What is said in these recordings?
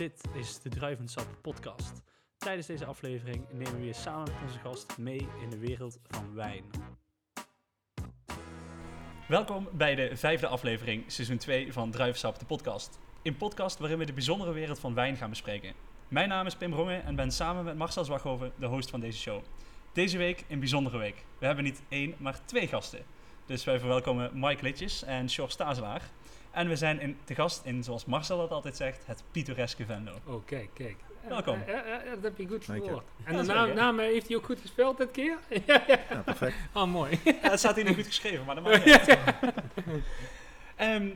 Dit is de Druivensap podcast. Tijdens deze aflevering nemen we je samen met onze gast mee in de wereld van wijn. Welkom bij de vijfde aflevering, seizoen 2 van Druivensap, de podcast. Een podcast waarin we de bijzondere wereld van wijn gaan bespreken. Mijn naam is Pim Rongen en ben samen met Marcel Zwaghoven de host van deze show. Deze week een bijzondere week. We hebben niet één, maar twee gasten. Dus wij verwelkomen Mike Litjes en Sjors Tazelaar. En we zijn in, te gast in, zoals Marcel dat altijd zegt, het pittoreske Venlo. Oh, kijk, kijk. Welkom. Ja, ja, ja, dat heb je goed verwoord. En de naam, eh, heeft hij ook goed gespeeld dit keer? ja, perfect. Oh, mooi. Ja, het staat hier niet goed geschreven, maar dat maakt niet uit. Ehm,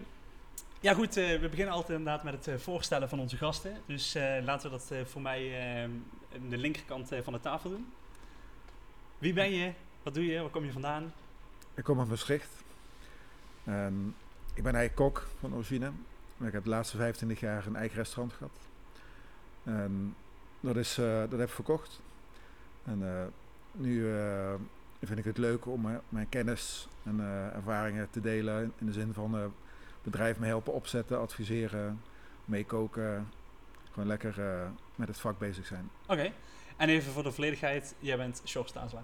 ja goed, eh, we beginnen altijd inderdaad met het eh, voorstellen van onze gasten. Dus eh, laten we dat eh, voor mij aan de linkerkant eh, van de tafel doen. Wie ben je? Wat doe je? Waar kom je vandaan? Ik kom uit Maastricht. Ik ben eigenlijk kok van origine. Maar ik heb de laatste 25 jaar een eigen restaurant gehad. Dat, is, eh, dat heb ik verkocht. En eh, nu eh, vind ik het leuk om mijn kennis en ervaringen te delen. In de zin van bedrijf me helpen opzetten, adviseren, meekoken. Gewoon lekker met het vak bezig zijn. Oké. En even voor de volledigheid, jij bent. Ja.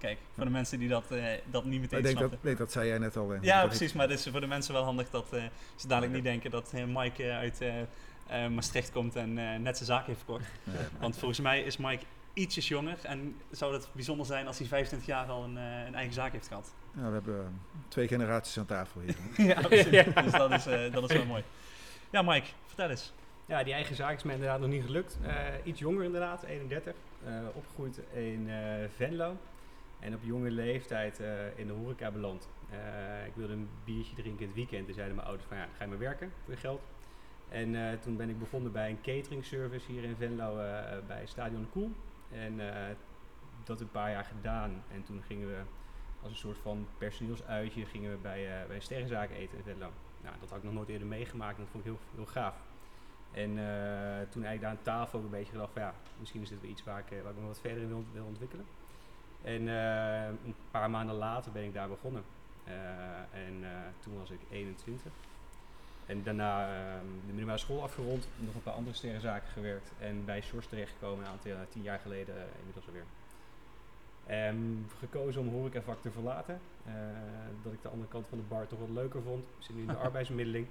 Kijk, voor de mensen die dat, eh, dat niet meteen ik denk dat, snappen. nee, dat zei jij net al. eh, Ja, dat precies. ik- Maar het is voor de mensen wel handig dat eh, ze dadelijk Ja. niet denken dat eh, Mike uit eh, eh, Maastricht komt en eh, net zijn zaak heeft verkocht. Ja. Want volgens mij is Mike ietsjes jonger en zou het bijzonder zijn als hij 25 jaar al een, eh, een eigen zaak heeft gehad. Ja, we hebben twee generaties aan tafel hier. ja, precies. Dus dat is, eh, dat is wel mooi. Ja, Mike, vertel eens. Ja, die eigen zaak is me inderdaad nog niet gelukt. Eh, iets jonger inderdaad, 31. Eh, opgegroeid in eh, Venlo. En op jonge leeftijd eh, in de horeca beland. Eh, ik wilde een biertje drinken in het weekend. En zeiden mijn ouders van ja, ga je maar werken voor je geld. En eh, toen ben ik begonnen bij een catering service hier in Venlo bij Stadion de Koel. En dat een paar jaar gedaan. En toen gingen we als een soort van personeelsuitje gingen we bij, bij sterrenzaak eten in Venlo. Nou, dat had ik nog nooit eerder meegemaakt en dat vond ik heel, heel gaaf. En toen eigenlijk daar aan tafel ook een beetje gedacht van ja, misschien is dit wel iets waar ik, waar me wat verder in wil, wil ontwikkelen. En eh, een paar maanden later ben ik daar begonnen. Eh, en eh, toen was ik 21. En daarna eh, de middelbare school afgerond, nog een paar andere sterrenzaken gewerkt. En bij Source terechtgekomen een aantal tien jaar geleden inmiddels alweer. Ehm, gekozen om horecavak te verlaten. Eh, dat ik de andere kant van de bar toch wat leuker vond. Zit nu in de arbeidsmiddeling.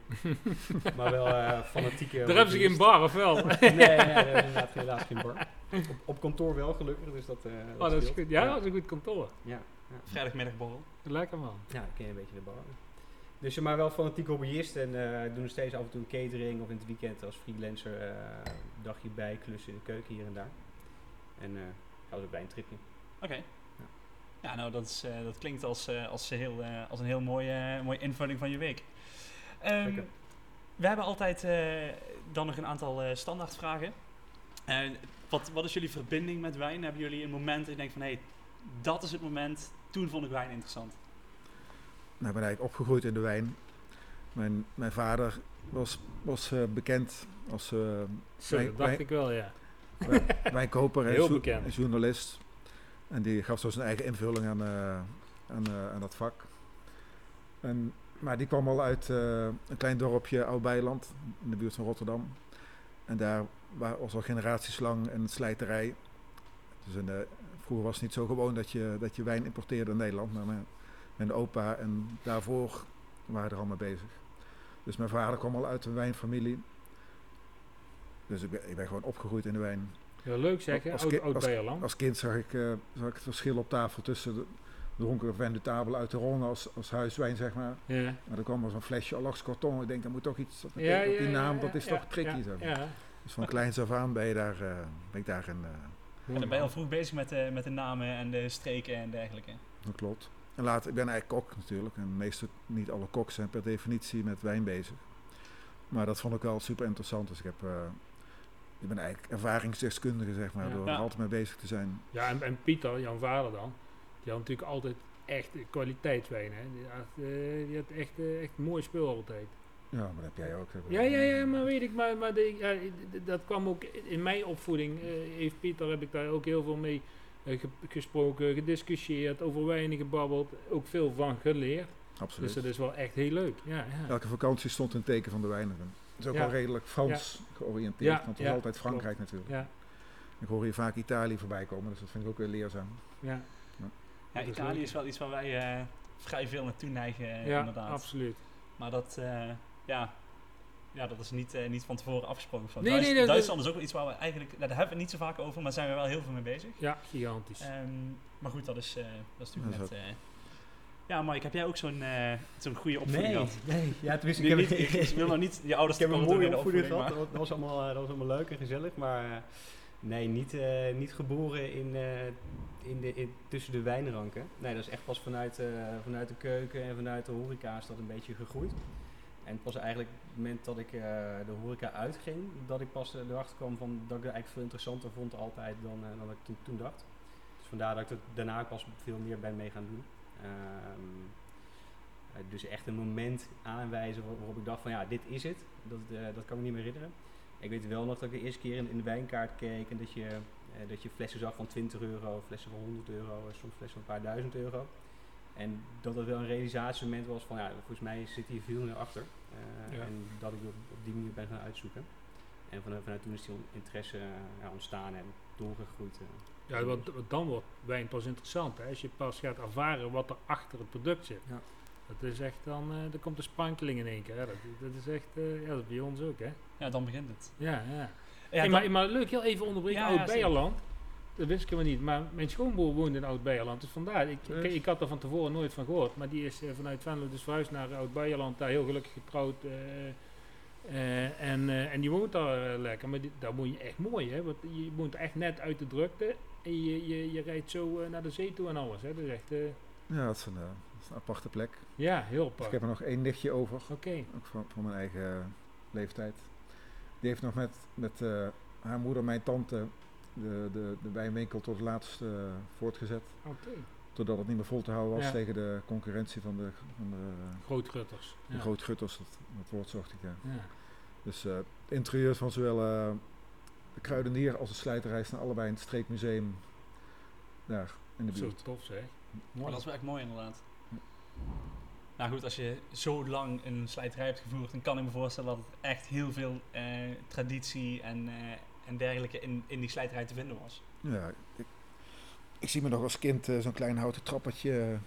maar wel eh fanatieke... Daar hebben ze geen bar, of wel? nee, nee, we inderdaad helaas geen bar. Op, op kantoor wel, gelukkig. Dus dat, eh Oh, dat is goed. Ja, dat is een goed kantoor. Ja, Vrijdagmiddagborrel. Lekker man. ja, ik ken een beetje de bar. Dus je maar wel fanatiek hobbyist en eh doen nog steeds af en toe een catering of in het weekend als freelancer eh, een dagje bij, klussen in de keuken hier en daar. En eh dat was ook bij een tripje. Oké. Ja, nou, dat, is, eh, dat klinkt als, eh, als, heel, eh, als een heel mooie, mooie invulling van je week. Ehm, we hebben altijd eh, dan nog een aantal eh standaardvragen. Wat, wat is jullie verbinding met wijn? Hebben jullie een moment dat je denkt van... hé, hey, dat is het moment, toen vond ik wijn interessant. Nou, ik ben eigenlijk opgegroeid in de wijn. Mijn, mijn vader was, was eh, bekend als eh, Zo, Wij- dat dacht wij- ik wel, ja. wij- wijnkoper en Heel jour- bekend. en journalist. En die gaf zo zijn eigen invulling aan, eh, aan, eh, aan dat vak. En, maar die kwam al uit eh, een klein dorpje, Oud-Beiland, in de buurt van Rotterdam. En daar wa- was al generaties lang een slijterij. Dus in vroeger was het niet zo gewoon dat je, dat je wijn importeerde in Nederland. Maar mijn, mijn opa en daarvoor waren er al mee bezig. Dus mijn vader kwam al uit een wijnfamilie. Dus ik ben, ik ben gewoon opgegroeid in de wijn. Ja, leuk zeg, hè? Als Oud, oud als- Beierland. Als kind zag ik, eh, zag ik het verschil op tafel tussen de de tafel uit de Ronde als, als huiswijn, zeg maar. Ja. Maar dan kwam er zo'n flesje Alax Corton. Ik denk, dat moet toch iets, dat Ja, die naam, ja, dat is ja, toch tricky. ja, zeg maar. Ja. Dus van kleins af aan ben, je daar, eh, ben ik daarin, eh En dan ben je al vroeg bezig met, de met de namen en de streken en dergelijke. dat klopt. En later, ik ben eigenlijk kok natuurlijk. En meestal niet alle koks zijn per definitie met wijn bezig. Maar dat vond ik wel super interessant. Dus ik heb... ik ben eigenlijk ervaringsdeskundige, zeg maar, Ja. door Ja. er altijd mee bezig te zijn. Ja, en, en Pieter, jouw vader dan, die had natuurlijk altijd echt kwaliteitswijn. Hè? Die, had, eh, die had echt, eh, echt mooi spul altijd. Ja, maar dat heb jij ook. Ja, ja, ja, maar weet ik, maar, maar de, ja, dat kwam ook in mijn opvoeding. eh, heeft Pieter, heb ik daar ook heel veel mee ge- gesproken, gediscussieerd, over wijnen gebabbeld, ook veel van geleerd. Absoluut. Dus dat is wel echt heel leuk. Ja, ja. Elke vakantie stond een teken van de wijnen. Is ook Ja. wel redelijk Frans georiënteerd, Ja, want het ja, altijd Frankrijk natuurlijk. Ja, Ik hoor hier vaak Italië voorbij komen, dus dat vind ik ook weer leerzaam. ja, Ja, is Italië is wel iets waar wij eh, vrij veel naartoe neigen, eh, ja inderdaad. absoluut. Maar dat, eh, ja, ja, dat is niet, eh, niet van tevoren afgesproken. Van Nee, Duits- nee, dat- Duitsland is ook wel iets waar we eigenlijk, daar hebben we het niet zo vaak over, maar zijn we wel heel veel mee bezig. Ja, gigantisch. Ehm, maar goed, dat is, eh, dat is natuurlijk Dat net... ja, Mike, heb jij ook zo'n eh, zo'n goede opvoeding Nee, gehad? nee. Ja, tenminste, Ik, niet, heb, ik, ik wil nog niet je ouders Ik heb een mooie doen in de opvoeding gehad. Dat was, allemaal, eh, dat was allemaal leuk en gezellig. Maar eh, nee, niet, niet geboren in, in de, in, tussen de wijnranken. Nee, dat is echt pas vanuit, vanuit de keuken en vanuit de horeca is dat een beetje gegroeid. En het was eigenlijk het moment dat ik de horeca uitging, dat ik pas erachter kwam van, dat ik het eigenlijk veel interessanter vond altijd dan, dan ik toen, toen dacht. Dus vandaar dat ik het daarna pas veel meer ben mee gaan doen. Ehm, eh, dus echt een moment aanwijzen waar- waarop ik dacht van ja, dit is het. Dat, eh, dat kan ik me niet meer herinneren. Ik weet wel nog dat ik de eerste keer in, in de wijnkaart keek en dat je, eh, dat je flessen zag van 20 euro, flessen van 100 euro, soms flessen van een paar duizend euro. En dat het wel een realisatiemoment was van ja, volgens mij zit hier veel meer achter. Ja. En dat ik op, op die manier ben gaan uitzoeken. En vanuit, vanuit toen is die interesse ja, ontstaan en doorgegroeid. Ja, want, want dan wordt wijn pas interessant. Hè? Als je pas gaat ervaren wat er achter het product zit. Ja. Dat is echt dan, eh er komt een sprankeling in één keer. Hè? Dat, dat is echt, eh, ja, dat is bij ons ook, hè? Ja, dan begint het. Ja, ja. Ja, Hey, maar, maar leuk, heel even onderbreken. Ja, ja, Oud-Beierland. Dat wist ik helemaal niet. Maar mijn schoonbroer woonde in Oud-Beierland. Dus vandaar. Ik, ik, Dus? ik had er van tevoren nooit van gehoord. Maar die is eh, vanuit Venlo dus verhuisd naar Oud-Beierland. Daar heel gelukkig getrouwd. eh, eh, en, eh, en die woont daar lekker. Maar die, daar woon je echt mooi, hè. Want je woont echt net uit de drukte. En je, je, je rijdt zo eh, naar de zee toe en alles, hè. Dat is echt... eh, Ja, dat is een, eh, dat is een aparte plek. ja, heel Dus apart. ik heb er nog één nichtje over, Oké. ook van, van mijn eigen leeftijd. Die heeft nog met, met haar moeder, mijn tante, de, de, de wijnwinkel tot het laatst voortgezet. Oké. Totdat het niet meer vol te houden was Ja. tegen de concurrentie van de, van de, Grootgutters. de Ja. grootgutters. Dat, dat woord zocht ik, ja. Ja. Dus het interieur van zowel de kruidenier als de slijterij staan allebei in het streekmuseum daar in de Zo buurt. tof, zeg. Mooi. dat is wel echt mooi inderdaad. Nou goed, als je zo lang een slijterij hebt gevoerd, dan kan ik me voorstellen dat het echt heel veel eh, traditie en, eh, en dergelijke in, in die slijterij te vinden was. Ja, ik, ik zie me nog als kind eh, zo'n klein houten trappetje eh,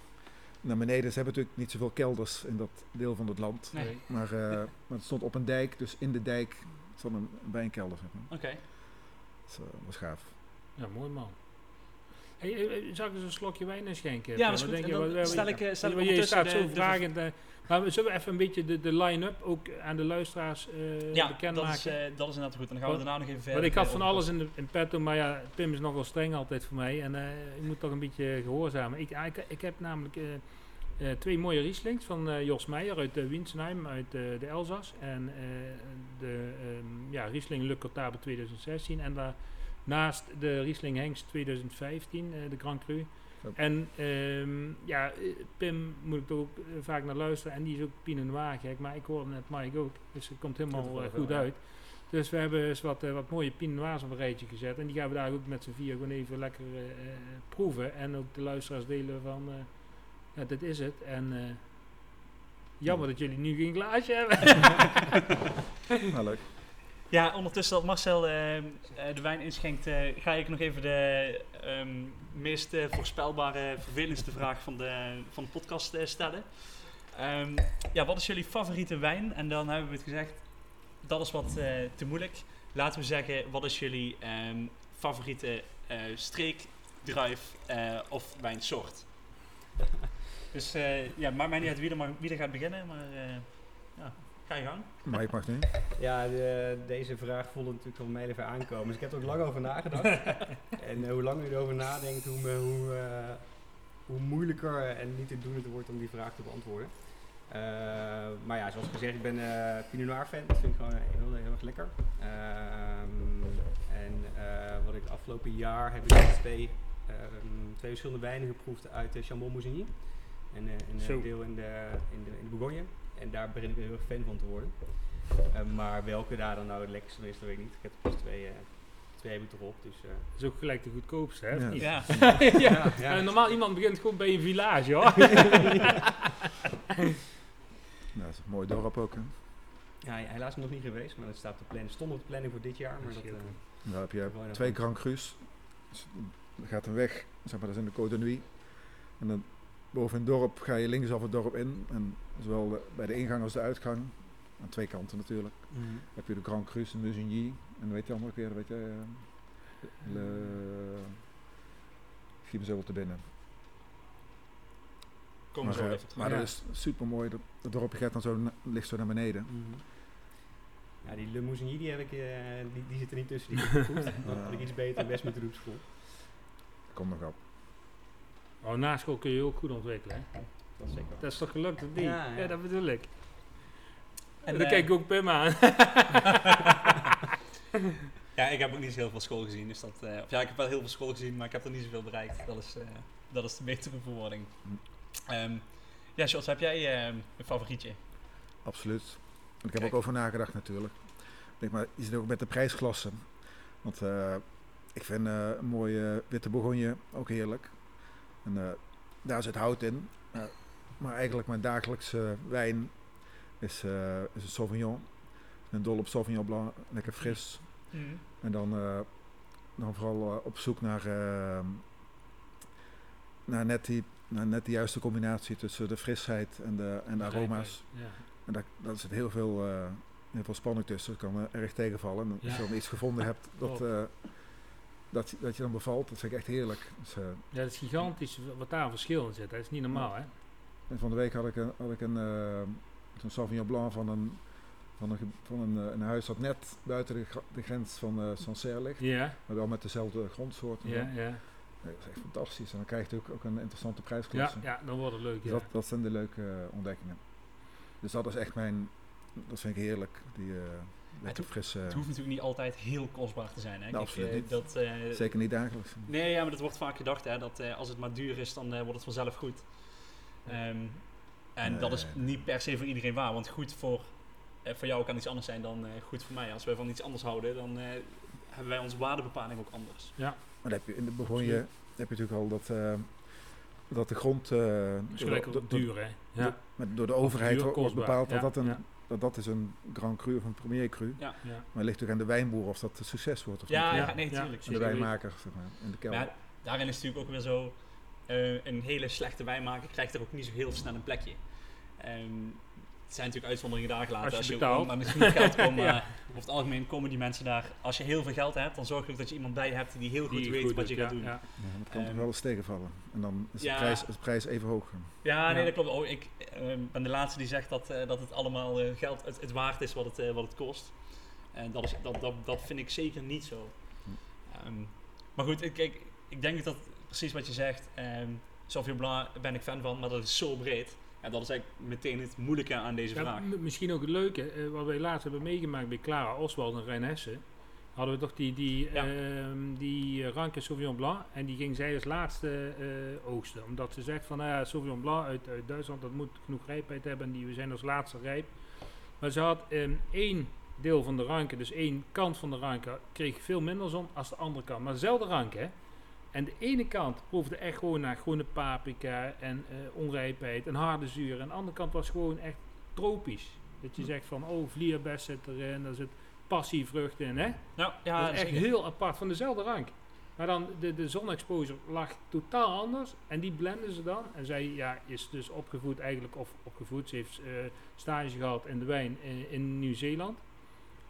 naar beneden. Ze hebben natuurlijk niet zoveel kelders in dat deel van het land. Nee. Maar, eh, maar het stond op een dijk, dus in de dijk stond een wijnkelder. Zeg maar. Oké. Is, eh, was gaaf. Ja, mooi man. Hey, eh, eh, zal ik eens een slokje wijn inschenken? Ja, dat is goed. denk En je? dan Wat- wat- stel ik, stel je staat zo de- vragend. maar we zullen even een beetje de, de line-up ook aan de luisteraars eh Ja, dat is, eh, dat is inderdaad goed. En dan gaan we daarna nog even verder. Want ik had van alles in, de, in petto, maar ja, Pim is nogal streng altijd voor mij. En eh ik moet toch een beetje gehoorzamen. Ik, ik, ik heb namelijk twee mooie Rieslings van eh, Jos Meijer uit uh, uit eh, de Elzas. En eh, de ehm, ja, Riesling Le Cotable 2016. En daarnaast de Riesling Hengst 2015, eh, de Grand Cru. En ehm, ja, eh, Pim moet ik toch ook eh, vaak naar luisteren. En die is ook Pinot Noir gek. Maar ik hoorde net Mike ook. Dus het komt helemaal eh, wel, goed ja. uit. Dus we hebben eens wat, eh, wat mooie Pinot Noirs op een rijtje gezet. En die gaan we daar ook met z'n vier gewoon even lekker eh, eh, proeven. En ook de luisteraars delen van, eh, ja, dit is het. En eh, jammer dat jullie nu geen glaasje hebben. Nou, leuk. Ja, ondertussen dat Marcel eh, eh, de wijn inschenkt, eh, ga ik nog even de ehm, meest voorspelbare, vervelendste vraag van de, van de podcast stellen. Ehm, ja, wat is jullie favoriete wijn? En dan hebben we het gezegd, dat is wat eh, te moeilijk. Laten we zeggen, wat is jullie ehm, favoriete eh, streek, druif eh, of wijnsoort? Dus eh, ja, maakt mij niet uit wie er, mag, wie er gaat beginnen, maar eh, ja, ga je gang. Maar ik mag nu. Ja, de- deze vraag voelde natuurlijk van mij even aankomen. Dus ik heb er ook lang over nagedacht. en eh, hoe langer je erover nadenkt, hoe, hoe, eh, hoe moeilijker en niet te doen het wordt om die vraag te beantwoorden. Eh, maar ja, zoals gezegd, ik ben eh Pinot Noir fan. Dat vind ik gewoon heel, heel erg lekker. Ehm, en eh, wat ik afgelopen jaar heb ik twee, ehm, twee verschillende wijnen geproefd uit de Chambon Moussigny. En eh, een eh, Zo. deel in de, in, de, in de Bourgogne. En daar begin ik heel erg fan van te worden. Eh, maar welke daar dan nou het lekkerste is, dat weet ik niet. Ik heb er pas twee, eh, twee heb ik erop. Dus, eh, Dat is ook gelijk de goedkoopste, hè? of Ja. niet? Ja. ja. ja. Eh, normaal iemand begint gewoon bij een village, hoor. Nou, dat is een mooi dorp ook. Hè. Ja, helaas nog niet geweest, maar dat staat op de planning, stond op de planning voor dit jaar. Maar dat, eh, Dan heb je twee Grand Cru's. Dus gaat een weg, zeg maar, dat is in de Côte de Nuit. En dan boven in het dorp ga je linksaf het dorp in. En zowel de- bij de ingang als de uitgang, aan twee kanten natuurlijk, heb je de Grand Cru's, de Musigny. En weet je andere keer, weet je, eh, Le... Schiet me zo wel te binnen. Kom maar zo even terug. maar Ja. dat is super mooi. Dat, dat dorpje gaat dan zo, ligt zo naar beneden. Mhm. Ja, die Le Moussigny, die, heb ik, eh, die, die zit er niet tussen. Die heb ik geproefd. Dan had ik iets beter best met de roepschool. Kom nog op. Oh, na school kun je ook goed ontwikkelen. Hè? Dat is zeker. Dat is toch gelukt, of niet? Ja, Ja, ja. dat bedoel ik. En En, dan eh, kijk ik ook Pim aan. Ja, ik heb ook niet zo heel veel school gezien. Dus dat, eh, of ja, ik heb wel heel veel school gezien, maar ik heb er niet zoveel bereikt. Dat is, eh, dat is de betere verwoording. Hm. Ehm, ja, Jos, heb jij ehm, een favorietje? Absoluut. Ik heb Kijk. ook over nagedacht natuurlijk. Ik denk maar, je zit ook met de prijsklassen. Want eh, ik vind eh, een mooie witte bourgogne ook heerlijk. En eh, daar zit hout in. Eh, maar eigenlijk mijn dagelijkse wijn is, eh, is een Sauvignon. Ik ben dol op Sauvignon Blanc, lekker fris. En dan, dan vooral op zoek naar, naar, net die, naar net de juiste combinatie tussen de frisheid en de, en de aroma's. Ja. En daar, daar zit heel veel, heel veel spanning tussen. Dat kan erg tegenvallen. En als Ja. je dan iets gevonden hebt dat. Dat, je- dat je dan bevalt, dat vind ik echt heerlijk. Dus, eh, ja, dat is gigantisch wat daar een verschil in zit. Dat is niet normaal, hè? en van de week had ik een, had ik een eh, zo'n Sauvignon Blanc van een, van een, van een, eh, een huis dat net buiten de, grens van eh Sancerre ligt. Ja, Maar wel met dezelfde grondsoort. ja, ja. Nee, dat is echt fantastisch. En dan krijg je natuurlijk ook een interessante Ja, prijsklasse. ja, dan wordt het leuk, Dus ja. dat, dat zijn de leuke ontdekkingen. Dus dat is echt mijn, dat vind ik heerlijk. Die lekker Het frisse, Het hoeft natuurlijk niet altijd heel kostbaar te zijn. Hè? Nou, Kijk, absoluut eh, niet. dat, eh, zeker niet dagelijks. Nee, ja, maar dat wordt vaak gedacht, hè, dat eh, als het maar duur is, dan eh, wordt het vanzelf goed. Ehm, en dat is niet per se voor iedereen waar, want goed voor, eh, voor jou kan iets anders zijn dan eh, goed voor mij. Als wij van iets anders houden, dan eh, hebben wij onze waardebepaling ook anders. Maar dan heb je in de Bourgogne Absoluut. heb je natuurlijk al dat, eh, dat de grond eh, Dat is door, duur, hè? Ja. door- met- door de overheid wordt bepaald dat, Ja, dat, een, ja. Dat dat is een Grand Cru of een Premier Cru. Ja. ja. Maar het ligt natuurlijk aan de wijnboer of dat een succes wordt of Ja, niet. ja, nee, ja. tuurlijk. En de wijnmaker zeg maar, in de kelder. Maar daarin is het natuurlijk ook weer zo, eh, een hele slechte wijnmaker krijgt er ook niet zo heel snel een plekje. Ehm, zijn natuurlijk uitzonderingen daar gelaten. Als je ook betaalt. maar genoeg geld komt. Ja. maar over het algemeen komen die mensen daar. Als je heel veel geld hebt, dan zorg je ook dat je iemand bij hebt die heel goed Die weet goed wat je ja, gaat doen. Ja. Het kan toch Ehm, wel eens tegenvallen. En dan is ja. de, prijs, de prijs even hoog. Ja, nee, dat klopt. Oh, ik eh, ben de laatste die zegt dat, eh, dat het allemaal eh, geld het, het waard is wat het, eh, wat het kost. En dat, is, dat, dat, dat vind ik zeker niet zo. Hm. Ehm, maar goed, ik, ik, ik denk dat precies wat je zegt. Um, Sauvignon Blanc ben ik fan van, maar dat is zo breed. En dat is eigenlijk meteen het moeilijke aan deze Ja, vraag. misschien ook het leuke, eh, wat wij laatst hebben meegemaakt bij Clara Oswald en Rijn Hessen. Hadden we toch die, die, Ja. ehm, die eh, Ranke Sauvignon Blanc. En die ging zij als laatste eh, oogsten. Omdat ze zegt van, nou ja, Sauvignon Blanc uit, uit Duitsland, dat moet genoeg rijpheid hebben. En die, we zijn als laatste rijp. Maar ze had ehm, één deel van de ranke, dus één kant van de ranke, kreeg veel minder zon als de andere kant. Maar dezelfde ranke, hè. En de ene kant proefde echt gewoon naar groene paprika en eh, onrijpheid en harde zuur. En de andere kant was gewoon echt tropisch. Dat je zegt van, oh, vlierbes zit erin, daar zit passievrucht in, hè. Nou, ja, dat is echt zeker. heel apart van dezelfde rank. Maar dan, de, de zonexposure lag totaal anders. En die blenden ze dan. En zij ja, is dus opgevoed eigenlijk, of opgevoed, ze heeft eh, stage gehad in de wijn in, in Nieuw-Zeeland.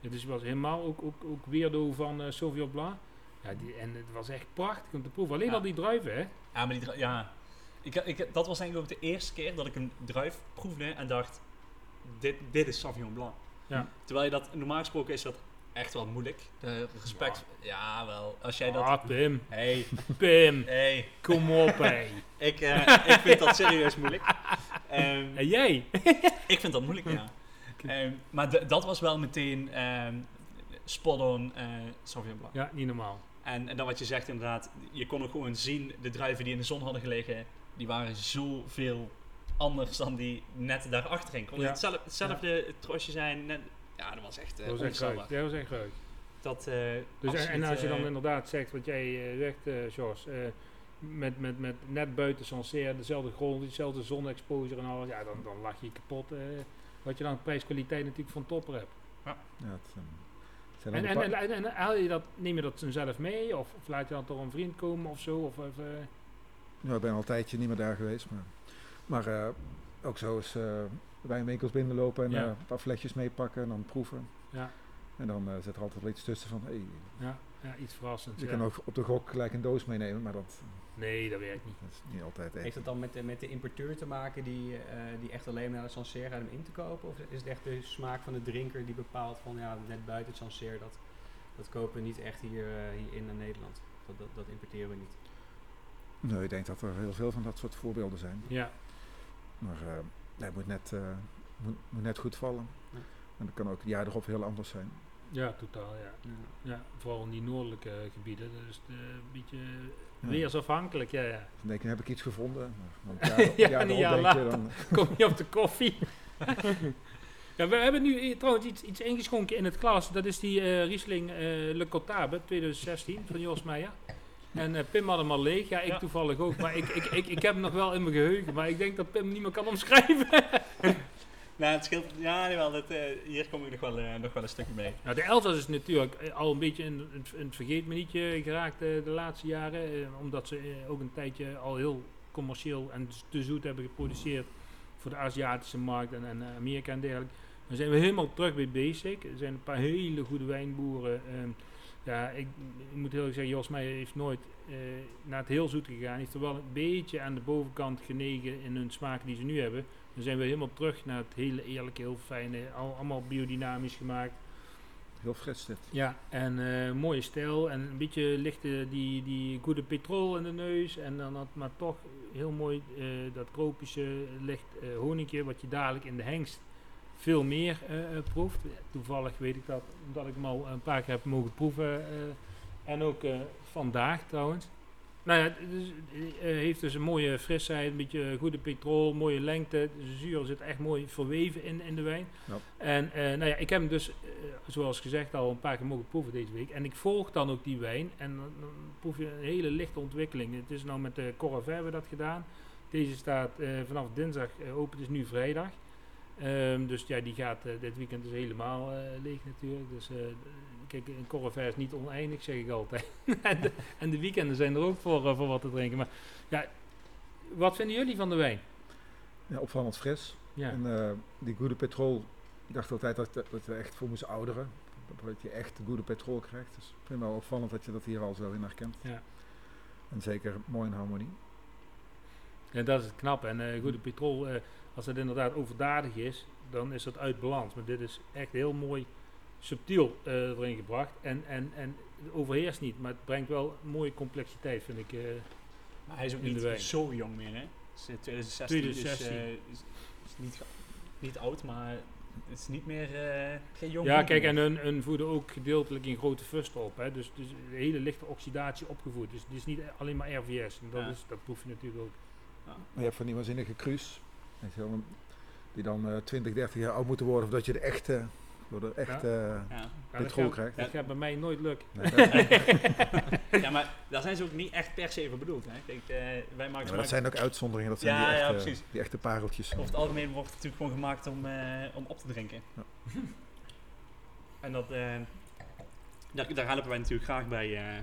Ja, dus was helemaal ook, ook, ook weerdo van eh Sauvignon Blanc. Ja, die, en het was echt prachtig om te proeven. Alleen Ja. al die druiven, hè. Ja, maar die, ja. Ik, ik, dat was eigenlijk ook de eerste keer dat ik een druif proefde en dacht, dit, dit is Sauvignon Blanc. Ja. Terwijl je dat, normaal gesproken is dat echt wel moeilijk. De respect, ja, wel. Als jij dat... Ah, Pim. Hey, Pim. hey, Kom op, hé. ik, eh, ik vind dat serieus moeilijk. Ehm, En jij? ik vind dat moeilijk, ja. Ehm, maar dat was wel meteen ehm spot on eh Sauvignon Blanc. Ja, niet normaal. En, en dan wat je zegt inderdaad, je kon ook gewoon zien, de druiven die in de zon hadden gelegen, die waren zoveel anders dan die net daarachterin. Kon Ja. hetzelfde, hetzelfde trosje zijn, net, ja, dat was echt uh, Dat was echt. Dat was echt. Dat, eh, Dus en, als je dan eh, inderdaad zegt wat jij eh, zegt, eh Jos, met, met, met net buiten Sancerre, dezelfde grond, dezelfde zonexposure en alles, ja, dan, dan lach je kapot. eh. wat je dan prijs-kwaliteit natuurlijk van topper hebt. Ja, het, ehm, zijn En, en, en, en haal je dat, neem je dat dan zelf mee? Of, of laat je dan toch een vriend komen of zo? Of, of, eh, Ja, ik ben al een tijdje niet meer daar geweest. Maar, maar eh, ook zo is eh wijnwinkels binnenlopen en Ja. een paar flesjes meepakken en dan proeven. ja, En dan zit er altijd wel iets tussen van, hey, ja, ja, iets verrassends. je kan ook op de gok gelijk een doos meenemen, maar dat, Nee, dat werkt niet. dat is niet altijd echt. Heeft het dan met de, met de importeur te maken die, eh, die echt alleen maar naar de Sancerre gaat om in te kopen? Of is het echt de smaak van de drinker die bepaalt van ja, net buiten het Sancerre, dat, dat kopen we niet echt hier, eh, hier in Nederland. Dat, dat, dat importeren we niet. Nee, ik denk dat er heel veel van dat soort voorbeelden zijn. Ja, Maar eh, nee, het moet net, eh, moet, moet net goed vallen. Ja. En dat kan ook het jaar erop heel anders zijn. Ja totaal, ja. ja. Vooral in die noordelijke gebieden. Dat is eh, een beetje Ja. weersafhankelijk, ja, ja. Dan denk je, heb ik iets gevonden? Het Ja, een jaar later. dan, Kom je op de koffie. ja, we hebben nu eh, trouwens iets, iets ingeschonken in het glas. Dat is die eh, Riesling eh Le Cotable 2016 van Jos Meijer. En eh, Pim had hem al leeg. Ja, ik Ja. toevallig ook. Maar ik, ik, ik, ik heb hem nog wel in mijn geheugen. Maar ik denk dat Pim niet meer kan omschrijven. Nou, het scheelt. Ja, jawel, dat, eh, hier kom ik nog wel, eh, nog wel een stukje mee. Nou, de Elzas is natuurlijk eh, al een beetje in, in, het geraakt de laatste jaren. omdat ze ook een tijdje al heel commercieel en te zoet hebben geproduceerd voor de Aziatische markt en, Amerika en dergelijke. Dan zijn we helemaal terug bij basic. Er zijn een paar hele goede wijnboeren. ehm, ja, ik, moet heel erg zeggen, Jos Meijer heeft nooit naar het heel zoet gegaan. Hij heeft er wel een beetje aan de bovenkant genegen in hun smaken die ze nu hebben. Dan zijn we helemaal terug naar het hele eerlijke, heel fijne, al, allemaal biodynamisch gemaakt. heel fris dit. Ja, en eh, mooie stijl en een beetje lichte die, die goede petrol in de neus. En dan dat, maar toch heel mooi eh, dat tropische licht eh honingje wat je dadelijk in de hengst veel meer proeft. Toevallig weet ik dat omdat ik hem al een paar keer heb mogen proeven. en ook vandaag trouwens. Nou ja, eh, heeft dus een mooie frisheid, een beetje goede petrol, mooie lengte. De zuur zit echt mooi verweven in, in de wijn. Ja. En eh, nou ja, ik heb hem dus, eh, zoals gezegd, al een paar keer mogen proeven deze week. En ik volg dan ook die wijn en dan, dan proef je een hele lichte ontwikkeling. Het is nou met de hebben we dat gedaan. Deze staat eh, vanaf dinsdag open, het is nu vrijdag. Ehm, dus ja, die gaat dit weekend dus helemaal leeg natuurlijk. Dus kijk, een is niet oneindig, zeg ik altijd. en, de, en de weekenden zijn er ook voor, eh, voor wat te drinken. Maar ja, wat vinden jullie van de wijn? Ja, opvallend fris. Ja, En eh, die goede petrol, ik dacht altijd dat, dat we echt voor moesten ouderen. Dat je echt goede petrol krijgt. Dus ik vind het wel opvallend dat je dat hier al zo in herkent. ja. En zeker mooi in harmonie. ja dat is het knap. En eh, goede petrol, als het inderdaad overdadig is, dan is dat uit balans. Maar dit is echt heel mooi subtiel eh, erin gebracht. En, en, en overheerst niet, maar het brengt wel mooie complexiteit, vind ik. eh. Maar hij is ook niet wijn. zo jong meer, hè? Het is, eh, 2016, 2016. Dus, eh, is, is niet, niet oud, maar het is niet meer eh, geen jong ja, kijk, meer. en hun, hun voeden ook gedeeltelijk in grote fusten op. Hè. Dus, dus een hele lichte oxidatie opgevoed. Dus het is niet alleen maar RVS. En dat, Ja. is, dat proef je natuurlijk ook. Maar je hebt van die waanzinnige cru's. Die dan eh 20, 30 jaar oud moeten worden voordat je de echte, door de echte Ja. Ja, dat petrol gaat- krijgt. Dat gaat bij mij nooit lukken. Ja, maar daar zijn ze ook niet echt per se voor bedoeld. Hè? Kijk, eh, wij maken Ja, maar dat zijn ook uitzonderingen. Dat zijn Ja, die, ja, echte, precies. die echte pareltjes. Over het algemeen wordt het natuurlijk gewoon gemaakt om, eh, om op te drinken. Ja. en dat, eh, daar, daar helpen wij natuurlijk graag bij eh,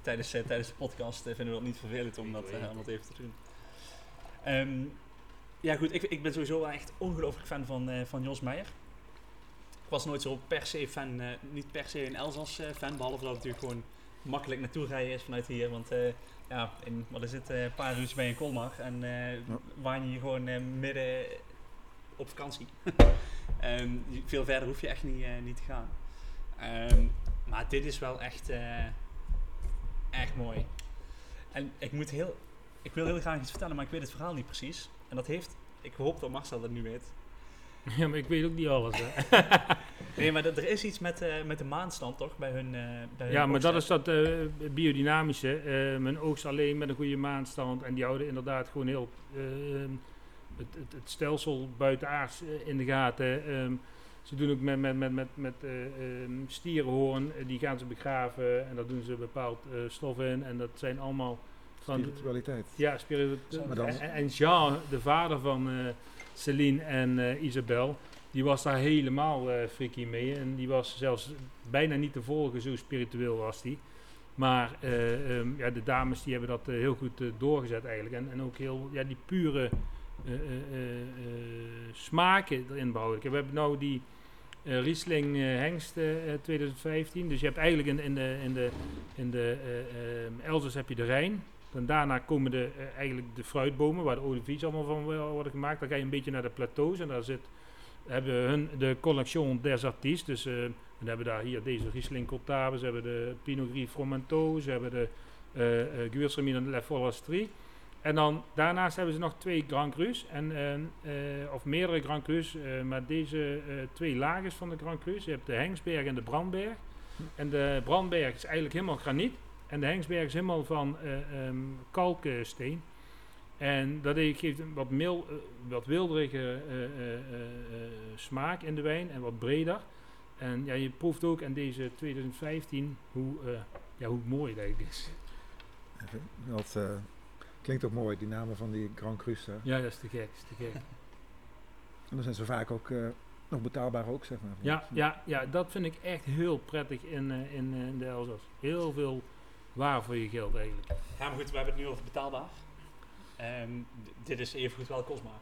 tijdens, eh, tijdens de podcast. eh, vinden we dat niet vervelend om dat, eh, om dat even te doen. Ehm, ja goed, ik, ik ben sowieso wel echt ongelooflijk fan van, eh, van Jos Meijer. Ik was nooit zo per se fan, eh, niet per se een Elzas eh, fan, behalve dat het natuurlijk gewoon makkelijk naartoe rijden is vanuit hier. Want eh, ja, in, wat is het, een paar uur bij in Colmar en eh waan je hier gewoon midden op vakantie. Ehm, veel verder hoef je echt niet, niet te gaan. Ehm, maar dit is wel echt, echt mooi. En ik moet heel, ik wil heel graag iets vertellen, maar ik weet het verhaal niet precies. En dat heeft, ik hoop dat Marcel dat nu weet. Ja, maar ik weet ook niet alles. Hè. Nee, maar dat- er is iets met, eh, met de maanstand toch, bij hun, eh bij hun Ja, maar dat is dat eh, biodynamische. eh men oogst alleen met een goede maanstand. En die houden inderdaad gewoon heel eh, het, het, het stelsel buitenaards in de gaten. Ehm, ze doen ook met, met, met, met, met eh, ehm, stierenhoorn, die gaan ze begraven. En daar doen ze bepaald eh, stof in. En dat zijn allemaal van... Spiritualiteit. Ja, dan- En, en Jean, de vader van eh Celine en eh, Isabel, die was daar helemaal eh freaky mee. En die was zelfs bijna niet te volgen, zo spiritueel was die. Maar eh, ehm, ja, de dames die hebben dat heel goed doorgezet eigenlijk. En, en ook heel, ja, die pure smaken erin behouden. We hebben nou die Riesling Hengst eh, eh, 2015. Dus je hebt eigenlijk in, in de, in de, in de eh, ehm, Elzas heb je de Rijn. Dan daarna komen de, eh, eigenlijk de fruitbomen, waar de olivies allemaal van wo- worden gemaakt. Dan ga je een beetje naar de plateaus en daar zit, hebben hun de collection des artistes. Dus eh, we hebben daar hier deze Riesling Cotave, ze hebben de Pinot Gris Fromenteau, ze hebben de uh, Gewürztraminer La Foresterie. En dan daarnaast hebben ze nog twee Grand Crus, en, eh, eh, of meerdere Grand Crus, eh, maar deze eh, twee lagers van de Grand Crus. Je hebt de Hengsberg en de Brandberg. En de Brandberg is eigenlijk helemaal graniet. En de Hengsberg is helemaal van eh, ehm, kalksteen. En dat geeft een wat, mil, eh, wat wilderige eh, smaak in de wijn en wat breder. En ja, je proeft ook aan deze 2015 hoe, ja, hoe mooi het eigenlijk is. Dat klinkt ook mooi, die namen van die Grand Cru's. Ja, dat is te gek. Is te gek. En dan zijn ze vaak ook nog betaalbaar ook, zeg maar. Ja, ja, ja, dat vind ik echt heel prettig in, in, in de Elzas. Heel veel waar voor je geld eigenlijk. Ja, maar goed, we hebben het nu over betaalbaar. Ehm, dit is even goed wel kostbaar.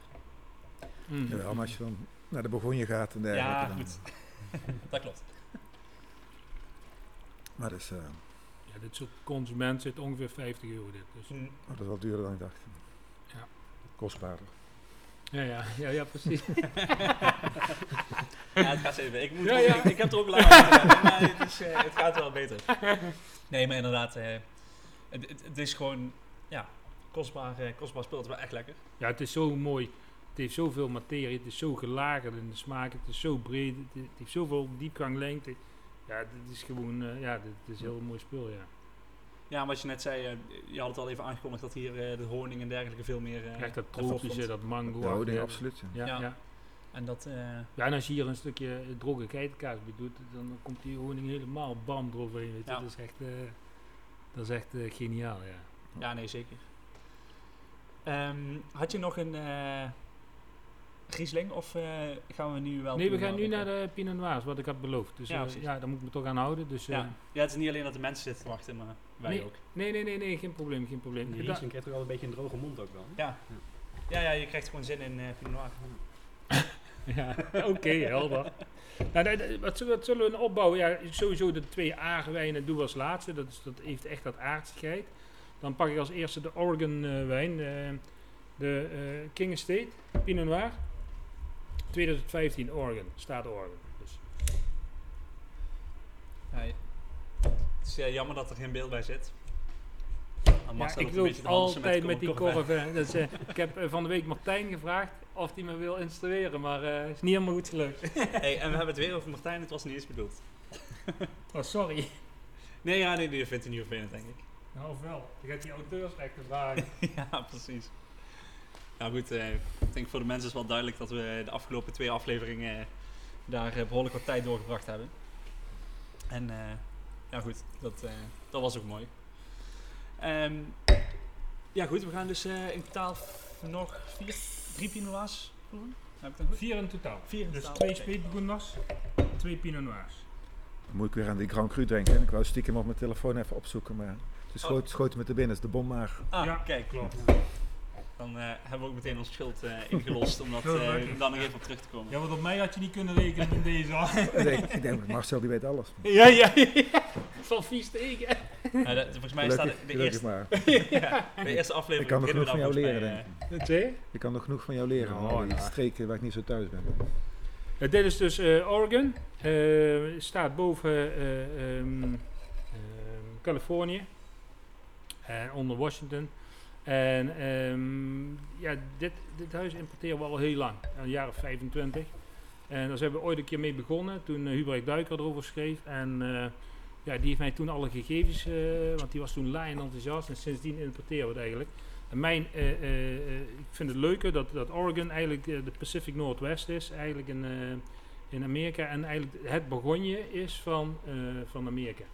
Mm. Ja, maar als je dan naar de Bourgogne gaat en dergelijke. Ja, dan- goed. dat klopt. Maar dat is, eh, Ja, dit soort consument zit ongeveer 50 euro dit. Dus. Mm. oh, dat is wel duurder dan ik dacht. Ja. Kostbaarder. Ja, ja, ja, ja, precies. Ja, het gaat even. Ik, moet Ja, ja. Ik, ik heb er ook lang maar het, is, eh, het gaat wel beter. Nee, maar inderdaad, eh, het, het, het is gewoon, ja, kostbaar, eh, kostbaar spul. Het is wel echt lekker. Ja, het is zo mooi. Het heeft zoveel materie. Het is zo gelagerd in de smaak. Het is zo breed. Het, heeft zoveel diepgang, lengte. Ja, het is gewoon, ja, dit is een heel mooi spul, ja. Ja, wat je net zei, eh, je had het al even aangekondigd dat hier eh, de honing en dergelijke veel meer... eh, Echt dat tropische, dat mango. Ja, oh, absoluut. Ja. Ja, Ja. ja. En dat, eh, Ja, en als je hier een stukje droge geitenkaas bij doet, dan komt die honing helemaal bam eroverheen. Weet je. Ja. Dat is echt, eh, dat is echt eh, geniaal, ja. ja, nee, zeker. Ehm, had je nog een eh Riesling of eh, gaan we nu wel... Nee, we gaan nu naar de Pinot Noirs, wat ik had beloofd. Dus Ja, ja, precies. ja daar moet ik me toch aan houden. Dus, eh, Ja. ja, het is niet alleen dat de mensen zitten te wachten, maar wij Nee. ook. Nee, nee, nee, nee, geen probleem, geen probleem. Die Riesling krijgt ook wel een beetje een droge mond ook wel. Ja. Ja, ja, je krijgt gewoon zin in eh Pinot Noir. Ja, oké, helder. Nou, wat, zullen- wat zullen we opbouwen? Ja, sowieso de twee aardwijnen doen we als laatste. Dat, is, dat heeft echt dat aardsigheid. Dan pak ik als eerste de Oregon eh, wijn. eh, de eh, King Estate Pinot Noir. 2015 Oregon, staat Oregon. Dus, het is eh, jammer dat er geen beeld bij zit. Ja, ik te dansen altijd met die is, eh, ik heb eh, van de week Martijn gevraagd of hij me wil instrueren, maar het is niet helemaal goed gelukt. hey, en we hebben het weer over Martijn, het was niet eens bedoeld. Oh, sorry. Nee, ja, nee, die vindt hij niet vervelend, denk ik. Nou, ofwel. Je gaat die auteursrechten vragen. ja, precies. Nou goed, eh, ik denk voor de mensen is wel duidelijk dat we de afgelopen twee afleveringen eh, daar eh, behoorlijk wat tijd doorgebracht hebben. En eh, ja goed, dat, eh, dat was ook mooi. Ehm, ja goed, we gaan dus eh, in totaal nog vier, drie Pinot Noirs proeven. Heb ik dat goed? Vier in totaal. Vier in Dus totaal. twee Oké. speetbegoenners, twee Pinot Noirs. Dan moet ik weer aan die Grand Cru denken. En ik wou stiekem op mijn telefoon even opzoeken, maar het Oh. schoot, schoot me te binnen. Het is de bommaag. Ah, Ja, kijk. klopt. Dan eh, hebben we ook meteen ons schuld eh, ingelost om dat, eh, daar nog even op terug te komen. Ja, want op mij had je niet kunnen rekenen in deze. al. ik, denk, Marcel die weet alles. ja, ja, ja. Van vies tegen. Ja, dat- volgens mij staat de, de, eerste, maar. ja, de eerste aflevering. Ik kan nog beginnen genoeg we van jou leren, volgens mij, denk ik. Kan nog genoeg van jou leren. Oh, streken waar ik niet zo thuis ben. Dit is dus eh, Oregon. Eh, staat boven eh, ehm, ehm, Californië. En onder Washington. En ehm, ja, dit, dit huis importeren we al heel lang. Een jaar of 25. En daar zijn we ooit een keer mee begonnen. Toen uh, Hubert Duiker erover schreef. En eh, ja, die heeft mij toen alle gegevens. eh, want die was toen laai en enthousiast. En sindsdien importeren we het eigenlijk. En mijn, eh, eh, eh, ik vind het leuke dat, dat Oregon eigenlijk eh, de Pacific Northwest is. Eigenlijk in, eh, in Amerika. En eigenlijk het Bourgogne is van, eh, van Amerika.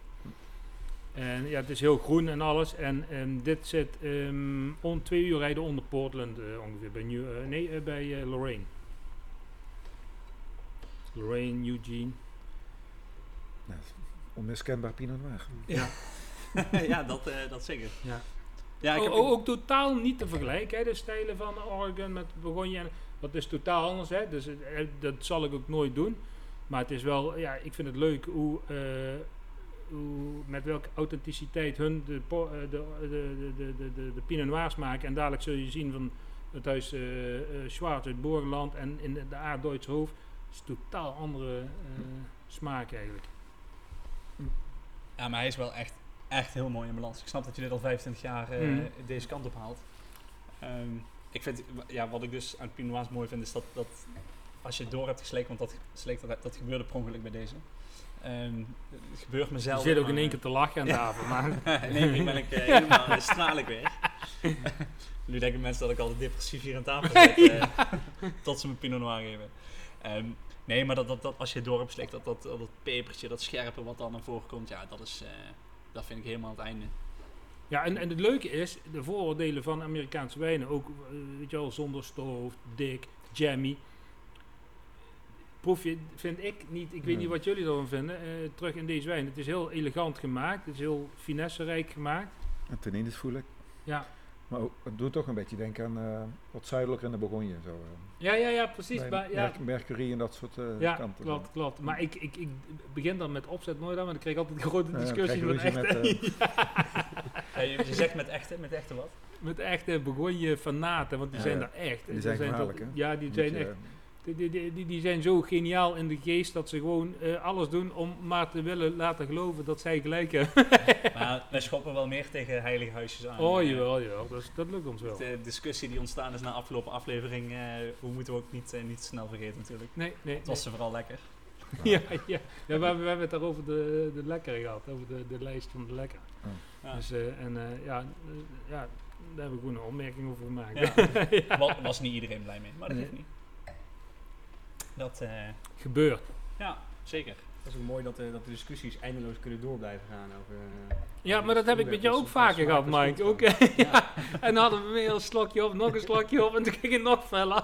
En ja, het is heel groen en alles. En ehm, dit zit ehm om twee uur rijden onder Portland eh, ongeveer. Bij, New, eh, nee, eh, bij eh, Lorraine. Lorraine, Eugene. Nou, onmiskenbaar Pinot Noir. Ja. ja, dat, eh, dat zeker. Ja. Ja, ik O- heb o- ook totaal niet te vergelijken, hè, de stijlen van Oregon met. En, dat is totaal anders, hè, dus dat zal ik ook nooit doen. Maar het is wel, ja, ik vind het leuk hoe, eh, hoe met welke authenticiteit hun de, po- eh, de, de, de, de, de, de, Pinot Noirs maken. En dadelijk zul je zien van het huis eh eh, Schwarz uit Borgenland en in de, de Aard-Duitse Hoofd. is totaal andere eh, smaak eigenlijk. Ja, maar hij is wel echt, echt heel mooi in balans. Ik snap dat je dit al 25 jaar eh, Mhm. deze kant op haalt. Ehm, ik vind, ja, wat ik dus aan Pinot Noirs mooi vind, is dat, dat als je het door hebt gesleken, want dat, sleek, dat, dat gebeurde per ongeluk bij deze. Ehm, het gebeurt Je mezelf. zit ook in één keer te lachen aan Ja. tafel. Maar in één keer ben ik eh, helemaal uh, straal ik weer. nu denken mensen dat ik altijd depressief hier aan tafel zit, eh, tot ze me Pinot Noir geven. Ehm, nee, maar dat, dat, dat, als je hebt geslikt, dat, dat, dat pepertje, dat scherpe wat dan naar voren komt, ja, dat, is, eh, dat vind ik helemaal het einde. Ja, en, en het leuke is, de vooroordelen van Amerikaanse wijnen, ook eh, weet je wel, zonder stoof, dik, jammy. Proef je, vind ik niet, ik weet niet wat jullie ervan vinden, eh, terug in deze wijn. Het is heel elegant gemaakt, het is heel finesserijk gemaakt. En tannines voel ik. Ja, Maar ook, het doet toch een beetje denken aan eh, wat zuidelijker in de Bourgogne. Zo, eh. ja, ja, ja precies. Bij Maar, ja, Mercury en dat soort eh, ja kanten. klopt, klopt. Maar ik, ik, ik begin dan met opzet nooit aan, want ik krijg altijd grote discussies dan met, echte, ruzie met, Ja, je, je zegt met echte, met echte wat? met echte Bourgogne fanaten, want die Ja, zijn daar echt. Die zijn gevaarlijk, hè? Ja, die Moet zijn je, echt Die, die, die, zijn zo geniaal in de geest dat ze gewoon eh, alles doen om maar te willen laten geloven dat zij gelijk hebben. Maar wij schoppen wel meer tegen heilige huisjes aan. oh Eh, jawel, jawel. Dat, is- dat lukt ons wel. De discussie die ontstaan is na afgelopen aflevering, eh hoe moeten we ook niet, niet snel vergeten natuurlijk. Nee, nee. Het was ze vooral lekker. Ja, ja. ja we, hebben, we hebben het daar over de, de lekker gehad, over de, de lijst van de lekker. Ja. Dus, eh, en eh, ja, ja, daar hebben we gewoon een opmerking over gemaakt. Ja. Wa- was niet iedereen blij mee, maar dat Nee. geeft niet. Dat, eh, Gebeurt. ja, zeker. Dat is ook mooi dat, eh, dat de discussies eindeloos kunnen door blijven gaan over... eh, Ja, maar dat heb ik met jou ook vaker gehad, Mike. Ook, ja. En dan hadden we weer een slokje op, nog een slokje op en toen ging het nog feller.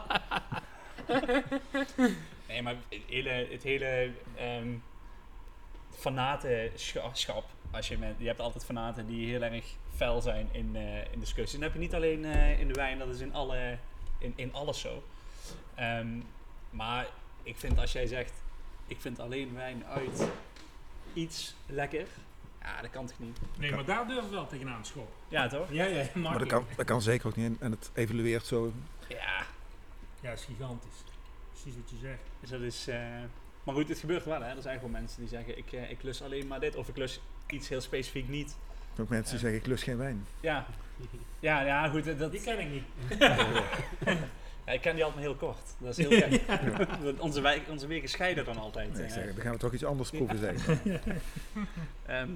Nee, maar het hele, het hele ehm fanatenschap, als je, met, je hebt altijd fanaten die heel erg fel zijn in, eh, in discussies. En dat heb je niet alleen eh, in de wijn, dat is in, alle, in, in alles zo. Ehm, maar ik vind als jij zegt, ik vind alleen wijn uit iets lekker, ja, dat kan toch niet? Nee, maar daar durf ik wel tegenaan te schoppen. Ja, toch? Ja, ja, Maar dat kan, dat kan zeker ook niet. En- En het evolueert zo. Ja, Ja, is gigantisch. Precies wat je zegt. dus dat is... eh, maar goed, het gebeurt wel, hè. Er zijn gewoon mensen die zeggen, ik, eh, ik lus alleen maar dit, of ik lus iets heel specifiek niet. Ook mensen die zeggen, ik lust geen wijn. Ja, ja, ja goed, dat, Die ken ik niet. ja, ik ken die altijd maar heel kort. Dat is heel gek. Onze, wijk, onze wegen scheiden dan altijd. Nee, ik eh. zeg, dan gaan we toch iets anders proeven, zeg. Ehm,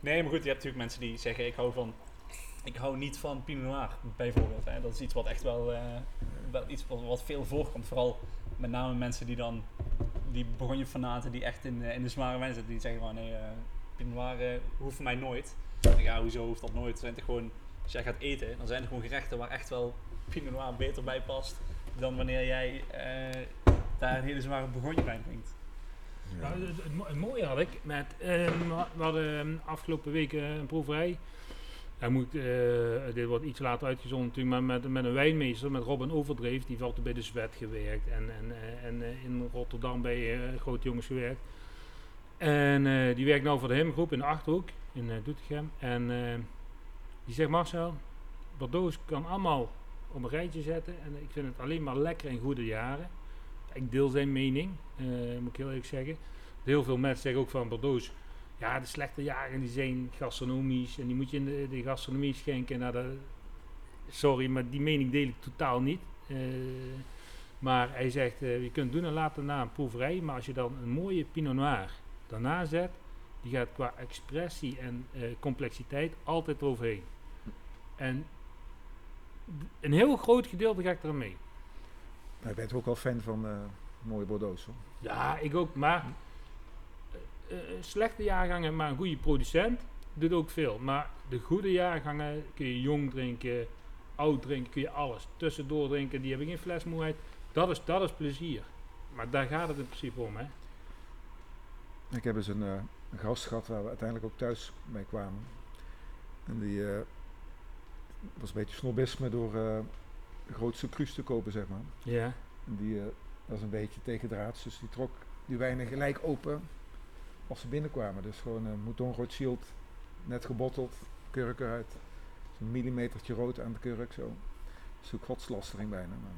nee, maar goed, je hebt natuurlijk mensen die zeggen, ik hou van... Ik hou niet van Pinot Noir, bijvoorbeeld. Hè. Dat is iets wat echt wel, eh, wel iets wat, wat veel voorkomt. Vooral met name mensen die dan... Die Bourgogne-fanaten die echt in, eh, in de zware wijn zitten. Die zeggen van, nee, eh Pinot Noir hoeft voor mij nooit. Denk, ja, hoezo hoeft dat nooit? Zijn het gewoon, als jij gaat eten, dan zijn er gewoon gerechten waar echt wel Pinot Noir beter bij past. Dan wanneer jij eh, daar een hele zware wijn drinkt. Ja. Nou, het, het mo- het mooie had ik met, ehm, we hadden ehm, afgelopen week eh, een proeverij. Hij moet, eh, dit wordt iets later uitgezonden natuurlijk, maar met, met een wijnmeester, met Robin Overdreef, die altijd bij de Zwet gewerkt en, en, eh, en eh, in Rotterdam bij eh, grote jongens gewerkt. En eh, die werkt nou voor de Hemgroep in de Achterhoek, in eh, Doetinchem. En eh, die zegt Marcel, Bordeaux kan allemaal op een rijtje zetten en ik vind het alleen maar lekker in goede jaren. Ik deel zijn mening, eh, moet ik heel eerlijk zeggen. Heel veel mensen zeggen ook van Bordeaux, ja, de slechte jaren die zijn gastronomisch en die moet je in de, gastronomie schenken. Nou, sorry, maar die mening deel ik totaal niet. Eh, maar hij zegt, eh, je kunt doen en laten na een proeverij, maar als je dan een mooie Pinot Noir daarna zet, die gaat qua expressie en complexiteit altijd eroverheen. En een heel groot gedeelte ga ik er mee. Maar je bent ook wel fan van eh, mooie Bordeaux, hoor. Ja, ik ook. Maar eh, eh, slechte jaargangen, maar een goede producent doet ook veel. Maar de goede jaargangen kun je jong drinken, oud drinken, kun je alles. Tussendoor drinken, die hebben geen flesmoeheid. Dat is, dat is plezier. maar daar gaat het in principe om, hè? Ik heb eens een, een gast gehad waar we uiteindelijk ook thuis mee kwamen. En die was een beetje snobisme door eh, de grootste cru's te kopen, zeg maar. Ja. Die eh, was een beetje tegendraads, dus die trok die wijnen gelijk open als ze binnenkwamen. Dus gewoon een Mouton Rothschild, net gebotteld, kurk eruit. Zo'n millimetertje rood aan de kurk zo. Een soort godslastering bijna. Maar,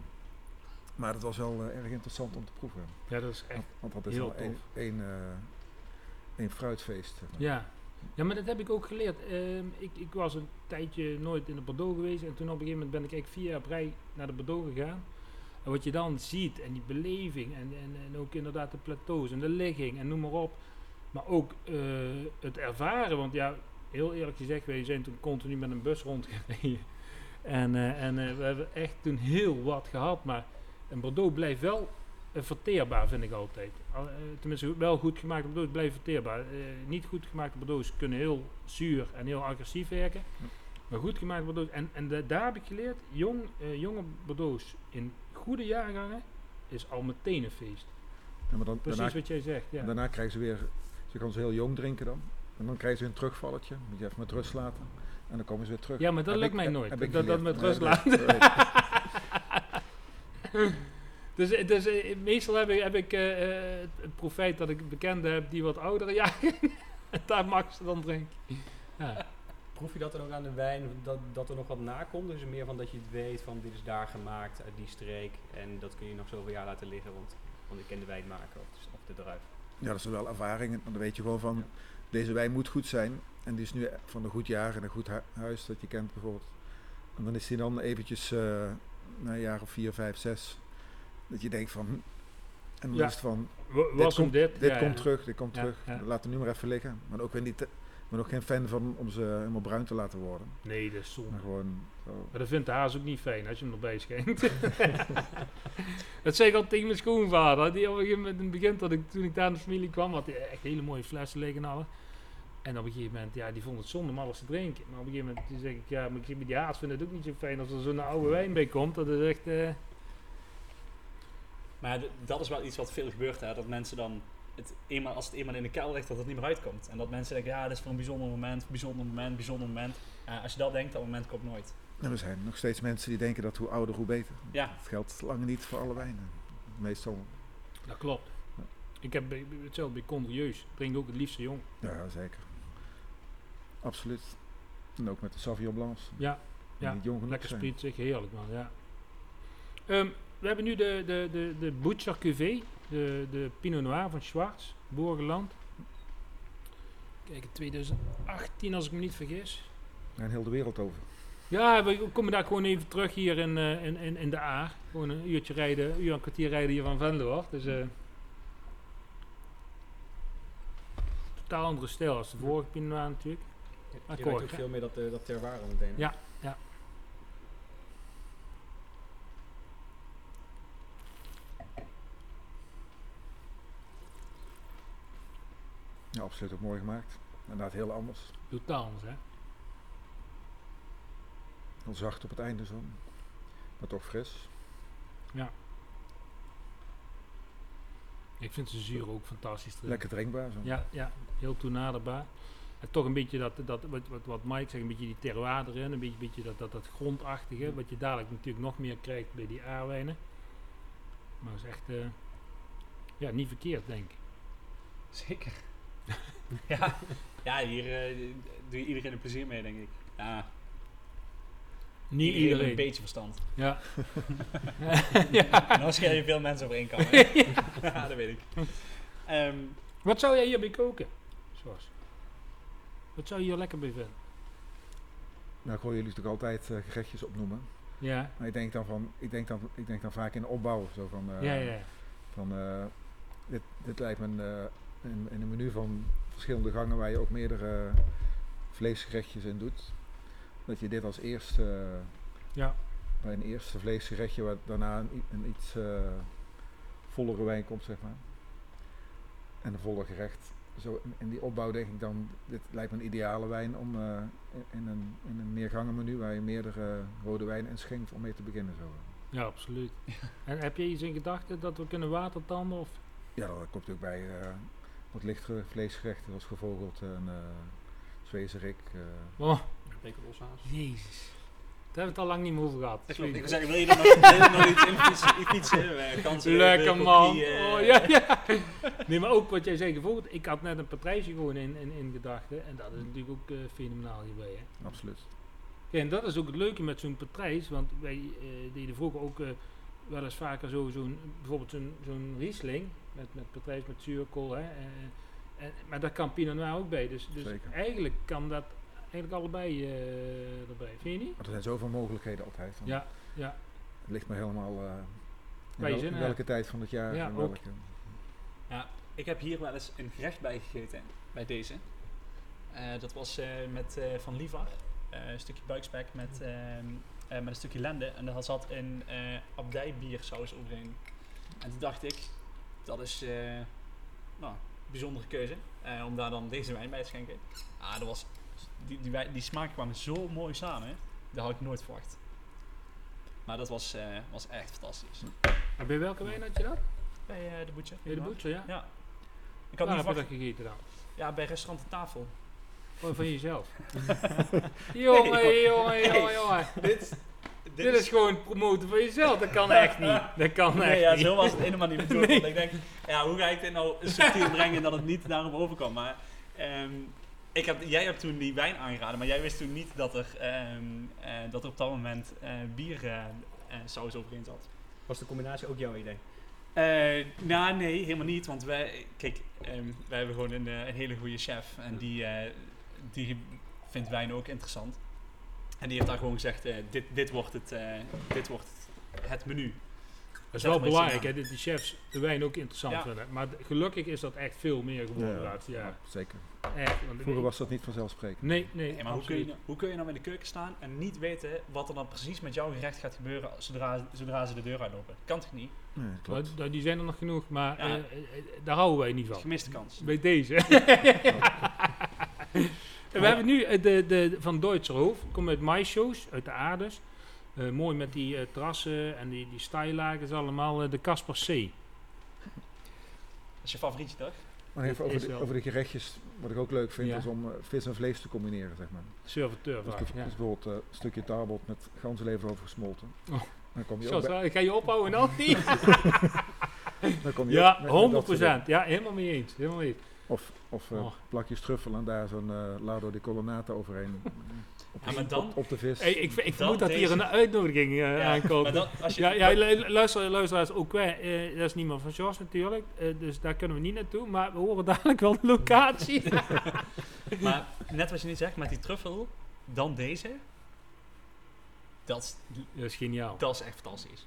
maar dat was wel eh, erg interessant om te proeven. Ja, dat is echt. Want, want dat is heel wel één- tof. eh, één fruitfeest. zeg maar. Ja. Ja, maar dat heb ik ook geleerd. Ehm, ik, ik was een tijdje nooit in de Bordeaux geweest. En toen op een gegeven moment ben ik eigenlijk vier jaar rij naar de Bordeaux gegaan. En wat je dan ziet, en die beleving, en, en, en ook inderdaad de plateaus en de ligging, en noem maar op. Maar ook eh, het ervaren, want ja, heel eerlijk gezegd, wij zijn toen continu met een bus rondgereden. En, eh, en eh, we hebben echt toen heel wat gehad, maar een Bordeaux blijft wel verteerbaar, vind ik altijd. Al- eh, tenminste, wel goed gemaakte Bordeaux blijven verteerbaar. Eh, niet goed gemaakte Bordeaux kunnen heel zuur en heel agressief werken. Maar goed gemaakte Bordeaux, en, en da- daar heb ik geleerd, jong, eh, jonge Bordeaux in goede jaargangen is al meteen een feest. Ja, maar dan, Precies daarna, wat jij zegt, ja. daarna krijgen ze weer, ze gaan ze heel jong drinken dan. En dan krijgen ze een terugvalletje, moet je even met rust laten. En dan komen ze weer terug. Ja, maar dat Heb lukt ik- mij nooit. heb ik Dat- dat met rust laten. Dus, dus eh, meestal heb ik, heb ik eh, eh, het, profijt dat ik bekenden heb die wat oudere jaren. en daar mag ze dan drinken. Ja. Proef je dat dan ook aan de wijn, dat, dat er nog wat nakomt? Dus meer van dat je het weet van dit is daar gemaakt, uit die streek. En dat kun je nog zoveel jaar laten liggen, want, want ik ken de wijnmaker of de, of de druif. Ja, dat is wel ervaring. En dan weet je gewoon van, Ja. deze wijn moet goed zijn. En die is nu van een goed jaar en een goed hu- huis dat je kent bijvoorbeeld. En dan is die dan eventjes, eh, na een jaar of vier, vijf, zes, dat je denkt van... hm, En Ja. het van, dit komt, dit? dit Ja, komt ja. terug, dit komt terug. Laat hem nu maar even liggen. Maar ook weer niet, ben ook geen fan van om ze helemaal bruin te laten worden. Nee, dat is zonde. Maar gewoon zo. Maar dat vindt de haas ook niet fijn als je hem erbij schenkt. dat zei ik al tegen mijn schoonvader. Die op een gegeven moment in het begin, dat ik, toen ik daar in de familie kwam, had hij echt hele mooie flessen liggen en alles. En op een gegeven moment, ja, die vond het zonde om alles te drinken. Maar op een gegeven moment zeg ik, ja, maar maar die haas vindt het ook niet zo fijn als er zo'n oude wijn bij komt. Dat is echt, eh, Maar dat is wel iets wat veel gebeurt, hè? dat mensen dan, het eenmaal, als het eenmaal in de kelder ligt, dat het niet meer uitkomt. En dat mensen denken, ja, dit is voor een bijzonder moment, bijzonder moment, bijzonder moment. Als je dat denkt, dat moment komt nooit. En er zijn nog steeds mensen die denken dat hoe ouder, hoe beter. Ja, Dat geldt lang niet voor alle wijnen. Meestal, dat klopt. Ja. Ik heb bij- hetzelfde bij Condrieus. Drink ook het liefste jong. ja zeker. Absoluut. En ook met de Sauvignon Blanc. Ja, die ja. jong genoeg Lekker zijn. spritzig, heerlijk man, ja. Ehm, we hebben nu de, de, de, de Butcher Cuvée, de, de Pinot Noir van Schwarz, Borgeland. Kijk, 2018 als ik me niet vergis. En heel de wereld over. Ja, we komen daar gewoon even terug hier in, eh, in, in, in de A. Gewoon een uurtje rijden, een uur en een kwartier rijden hier van Venlo af. Dus eh totaal andere stijl als de vorige Pinot Noir natuurlijk. Je, je Akkoord, ook veel meer dat, eh, dat terroir meteen. Ja. Ja. Ja, absoluut ook mooi gemaakt. Inderdaad heel anders. Totaal anders, hè. Heel zacht op het einde zo. Maar toch fris. Ik vind ze zuur ook fantastisch erin. Lekker drinkbaar zo. Ja, ja, heel toenaderbaar. En toch een beetje dat, dat wat, wat, wat Mike zegt, een beetje die terroir erin, een beetje, beetje dat, dat, dat grondachtige, wat je dadelijk natuurlijk nog meer krijgt bij die aarwijnen. Maar het is echt, eh, ja, niet verkeerd denk ik. zeker. ja, ja, hier eh, doe je iedereen een plezier mee, denk ik. Ja, Niet iedereen een beetje verstand. Ja. En dan scheer je veel mensen over één kam. hè? ja, dat weet ik. Ehm, Wat zou jij hierbij koken? Zoals. Wat zou je hier lekker bij vinden? Nou, ik hoor jullie natuurlijk altijd eh, gerechtjes opnoemen. Ja, Maar ik denk dan, van, ik denk dan, ik denk dan vaak in de opbouw. Zo van, eh, ja, ja. van eh, dit, dit lijkt me een, een, in een menu van verschillende gangen waar je ook meerdere vleesgerechtjes in doet. Dat je dit als eerste, Ja, bij een eerste vleesgerechtje, waar daarna een, iets eh, vollere wijn komt, zeg maar. En een voller gerecht. Zo in, in die opbouw denk ik dan, dit lijkt me een ideale wijn om eh, in, in een, in een meergangenmenu waar je meerdere rode wijn in schenkt om mee te beginnen. Zo. Ja, absoluut. en heb je iets in gedachten dat we kunnen watertanden? Of? Ja, dat komt ook bij eh, wat lichtere vleesgerechten, zoals gevogelte en uh, zwezerik. eh. Oh, jezus. Daar hebben we het al lang niet meer over gehad. Ik Sorry. wil zeggen, wil je er nog, wil je er nog iets in fietsen? fietsen? Eh, kansen, Lekker man. eh, oh, ja, ja. Nee, maar ook wat jij zei, bijvoorbeeld, ik had net een partijtje gewoon in, in, in gedachten. En dat is natuurlijk ook eh, fenomenaal hierbij. Hè. Absoluut. Ja, en dat is ook het leuke met zo'n patrijs, want wij eh, deden vroeger ook eh, wel eens vaker zo, zo'n, bijvoorbeeld zo'n, zo'n Riesling, met, met patrijs, met zuurkool, hè, eh, en, maar daar kan Pinot Noir ook bij, dus, dus Zeker. eigenlijk kan dat eigenlijk allebei eh, erbij, vind je niet? Maar er zijn zoveel mogelijkheden altijd. Ja, ja. Het ligt maar helemaal eh, in, Bij je wel- zin, in hè? welke tijd van het jaar Ja, en welke. Ja, ik heb hier wel eens een gerecht bij gegeten, bij deze. Eh, dat was eh, met eh, Van Livar. Eh, een stukje buikspek met, ehm, eh, met een stukje lende. En daar zat een eh abdijbiersaus overheen. En toen dacht ik, dat is eh nou, een bijzondere keuze. eh, om daar dan deze wijn bij te schenken. Ah, dat was, die, die, wijn- die smaken kwamen zo mooi samen. Dat had ik nooit verwacht. Maar dat was, eh, was echt fantastisch. En bij welke wijn had je dat? Bij de boetje. Bij de Boetje, ja? Ja. Ik had Waar niet heb je verwacht. dat gegeten dan? Ja, bij restaurant de tafel. Oh, van jezelf. jongen, jongen, jongen, jongen. dit, Dit is gewoon promoten van jezelf. Dat kan echt niet. Dat kan echt Nee, ja, niet. zo was het helemaal niet bedoeld. Nee. Want ik denk, ja, hoe ga ik dit nou subtiel brengen dat het niet daarop overkomt? Maar ehm, ik heb, jij hebt toen die wijn aangeraden, maar jij wist toen niet dat er, ehm, eh, dat er op dat moment eh bier eh, eh, saus overheen zat. Was de combinatie ook jouw idee? Eh, nou, nee, helemaal niet. Want wij, kijk, ehm, wij hebben gewoon een, een hele goede chef. En die, eh, die vindt wijn ook interessant. En die heeft daar gewoon gezegd, eh, dit, dit wordt het, eh, dit wordt het, het menu. Dat is wel belangrijk, hè, dat die chefs de wijn ook interessant Ja. vinden. Maar gelukkig is dat echt veel meer geworden de laatste ja, jaren. zeker. Echt. Want Vroeger was dat niet vanzelfsprekend. Nee, nee. Nee, maar hoe kun, je, nou- hoe kun je nou in de keuken staan en niet weten wat er dan precies met jouw gerecht gaat gebeuren zodra, zodra ze de deur uitlopen? Kan toch niet? Nee, klopt. Maar, die zijn er nog genoeg, maar Ja. eh, eh, daar houden wij niet van. Gemiste kans. Bij deze. We hebben nu eh, de, de, van Duitser Hoofd. Komt uit maisshows, uit de aarders. Eh, mooi met die eh, terrassen en die, die stijllagen. is allemaal de Casper C. Dat is je favorietje toch? Maar even over de, over de gerechtjes, wat ik ook leuk vind, Ja. is om vis en vlees te combineren, zeg maar. Serviteur Dus, vaak. dus Ja. bijvoorbeeld een stukje tarbot met ganzenlever overgesmolten. Oh. Dan kom je Zo, ook bij, zo, ik ga je ophouden en niet. dan kom je Ja, ook met- met dat 100 soort dingen. Ja, helemaal mee eens. Helemaal mee eens. Of, of eh, Oh. plakjes truffel en daar zo'n eh lardo di colonnata overheen. Op, Ja, de- maar dan- op, op de vis. Hey, ik, ik vermoed dat hier een uitnodiging aankomt. maar dan, als je, Ja, ja lu- luister, luisteraars, ook wij, dat is niemand van Jos natuurlijk, eh, dus daar kunnen we niet naartoe, maar we horen dadelijk wel de locatie. maar net wat je niet zegt, met die truffel, dan deze. Dat, is- dat is geniaal. dat is echt fantastisch.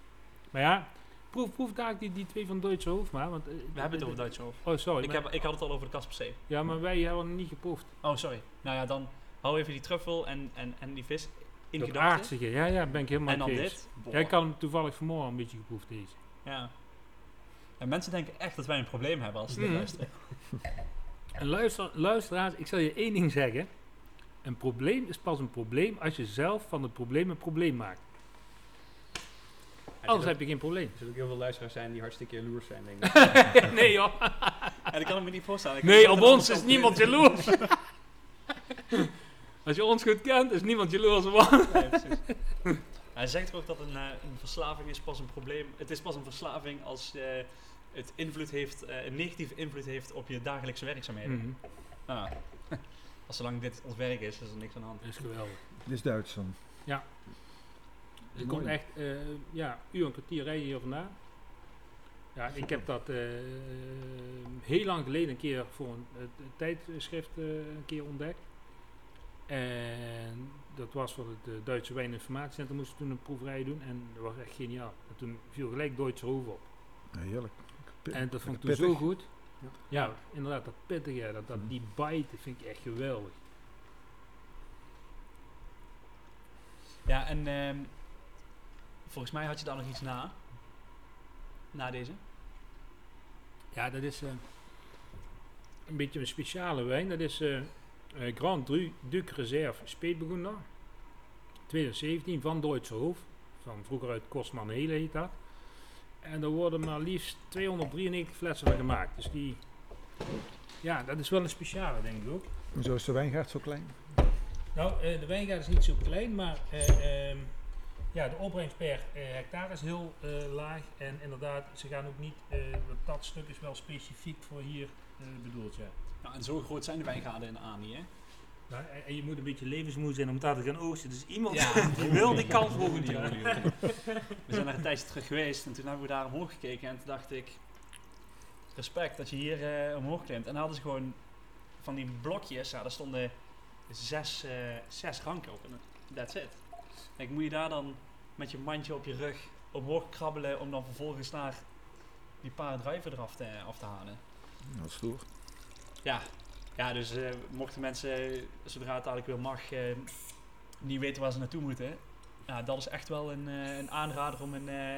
Maar ja, proef, proef daar die, die twee van Duitse hoofd maar. Want, eh, We hebben het over Duits over. Oh, sorry. Ik, maar- heb, ik had het al over de Kasper C. ja, maar wij hebben het niet geproefd. Oh, sorry. Nou ja, dan hou even die truffel en, en, en die vis in Dat gedachten. ja, ja, ben ik helemaal En dan eens. dit. Boah. Had hem toevallig vanmorgen een beetje geproefd deze. Ja. En mensen denken echt dat wij een probleem hebben als ze dit Mhm. luisteren. En luister, luisteraars, ik zal je één ding zeggen. Een probleem is pas een probleem als je zelf van het probleem een probleem maakt. Anders heb je geen probleem. Er zullen ook heel veel luisteraars zijn die hartstikke jaloers zijn, denk ik. nee joh. En dat kan ik me niet voorstellen. Ik Nee, op ons is niemand jaloers. Als je ons goed kent, is niemand jaloers op ons. Nee, precies. Hij zegt ook dat een, eh, een verslaving is pas een probleem. Het is pas een verslaving als eh, het invloed heeft, eh, een negatieve invloed heeft op je dagelijkse werkzaamheden. Mhm. Nou, als zolang dit ons werk is, is er niks aan de hand. Dat is geweldig. Dit is Duits dan. Je komt echt, eh ja, uur en kwartier rijden hier vandaan. Ja, ik heb dat eh, heel lang geleden een keer voor een, tijdschrift eh, een keer ontdekt. En dat was voor het Duitse Wijninformatiecentrum moesten toen een proeverij doen en dat was echt geniaal. En toen viel gelijk Duitse hoofd op. Ja, heerlijk. En dat vond ik toen pittig. zo goed. Ja. Ja, inderdaad, dat pittige, dat, dat, die bite, dat vind ik echt geweldig. Ja, en ehm, volgens mij had je daar nog iets na. Na deze. Ja, dat is eh, een beetje een speciale wijn. Dat is eh, eh, Grand Dru Duc Reserve Spätburgunder. 2017 van Duitse Hof. van vroeger uit Kostman Hele heet dat. En er worden maar liefst 293 flessen van gemaakt. Dus die, ja, dat is wel een speciale denk ik ook. Zo is de wijngaard zo klein. Nou, eh, de wijngaard is niet zo klein, maar eh, ehm, ja, de opbrengst per eh, hectare is heel eh, laag. En inderdaad, ze gaan ook niet, eh, dat stuk is wel specifiek voor hier bedoeld, ja. Nou, en zo groot zijn de wijngaarden in de A niet, hè? Nou, en- je moet een beetje levensmoe zijn om daar te gaan oogsten. Dus iemand Ja. die wil die kans mogen Die. We zijn er een tijdje terug geweest en toen hebben we daar omhoog gekeken en toen dacht ik, respect dat je hier omhoog klimt. En dan hadden ze gewoon van die blokjes, ja, daar stonden zes, zes ranken op en that's it. Kijk, moet je daar dan met je mandje op je rug omhoog krabbelen om dan vervolgens naar die paar druiven eraf te, af te halen. Dat is stoer. Ja, ja dus eh, mochten mensen, zodra het dadelijk weer mag, eh, niet weten waar ze naartoe moeten. Ja, dat is echt wel een, eh, een aanrader om een, eh,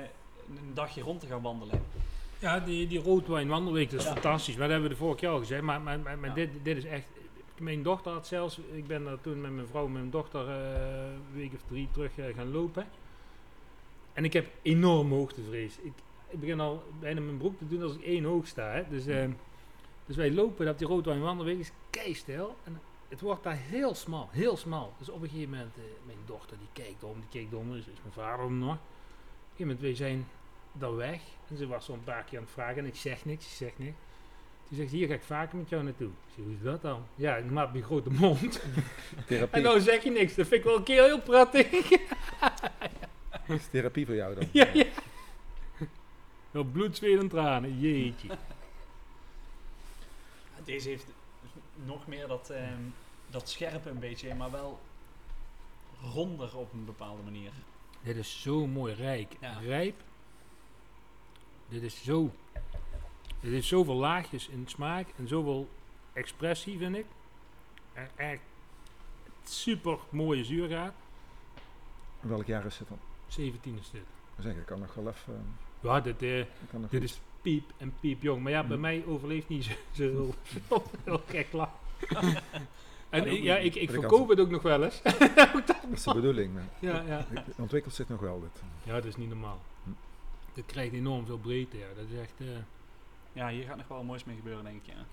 een dagje rond te gaan wandelen. Ja, die, die roodwijnwandelweek, dat is Ja. fantastisch. Maar dat hebben we de vorige keer al gezegd. Maar, maar, maar, maar Ja. dit, dit is echt... Mijn dochter had zelfs... Ik ben daar toen met mijn vrouw en mijn dochter eh, een week of drie terug eh, gaan lopen. En ik heb enorm hoogtevrees. Ik, ik begin al bijna mijn broek te doen als ik één hoog sta. Hè. Dus, eh, dus wij lopen op die roodwijnwandelweek. is keistijl. En het wordt daar heel smal. Heel smal. Dus op een gegeven moment... eh, mijn dochter die kijkt om. Die kijkt om. Dus is mijn vader om nog. Op een gegeven moment, wij zijn dan weg. En ze was zo een paar keer aan het vragen en ik zeg niks, ik zeg niks. Toen zegt ze, hier ga ik vaker met jou naartoe. Ik zeg, hoe is dat dan? Ja, heb je een grote mond. Therapie. en nou zeg je niks. Dat vind ik wel een keer heel prettig. is therapie voor jou dan. ja, ja. Wel bloed, zweet en tranen. Jeetje. Deze heeft nog meer dat, ehm, dat scherpe een beetje, maar wel ronder op een bepaalde manier. Dit is zo mooi rijk. Ja. Rijp. Dit is zo... Dit heeft zoveel laagjes in smaak en zoveel expressie, vind ik. En echt super mooie zuurgraad. Welk jaar is het dan? 17 is dit. Ik, kan nog wel even... Ja, dit, eh, ik kan nog dit is piep en piep jong. Maar ja, bij Hm. mij overleeft niet zo, zo heel, heel gek lang. en ik- ja, ik, ik verkoop het ook nog wel eens. Dat is de bedoeling. maar ja, ja. Het ontwikkelt zich nog wel, dit. ja, dat is niet normaal. Hm. Dit krijgt enorm veel breedte. Ja. Dat is echt... eh, Ja, hier gaat nog wel moois mee gebeuren, denk ik. Ja.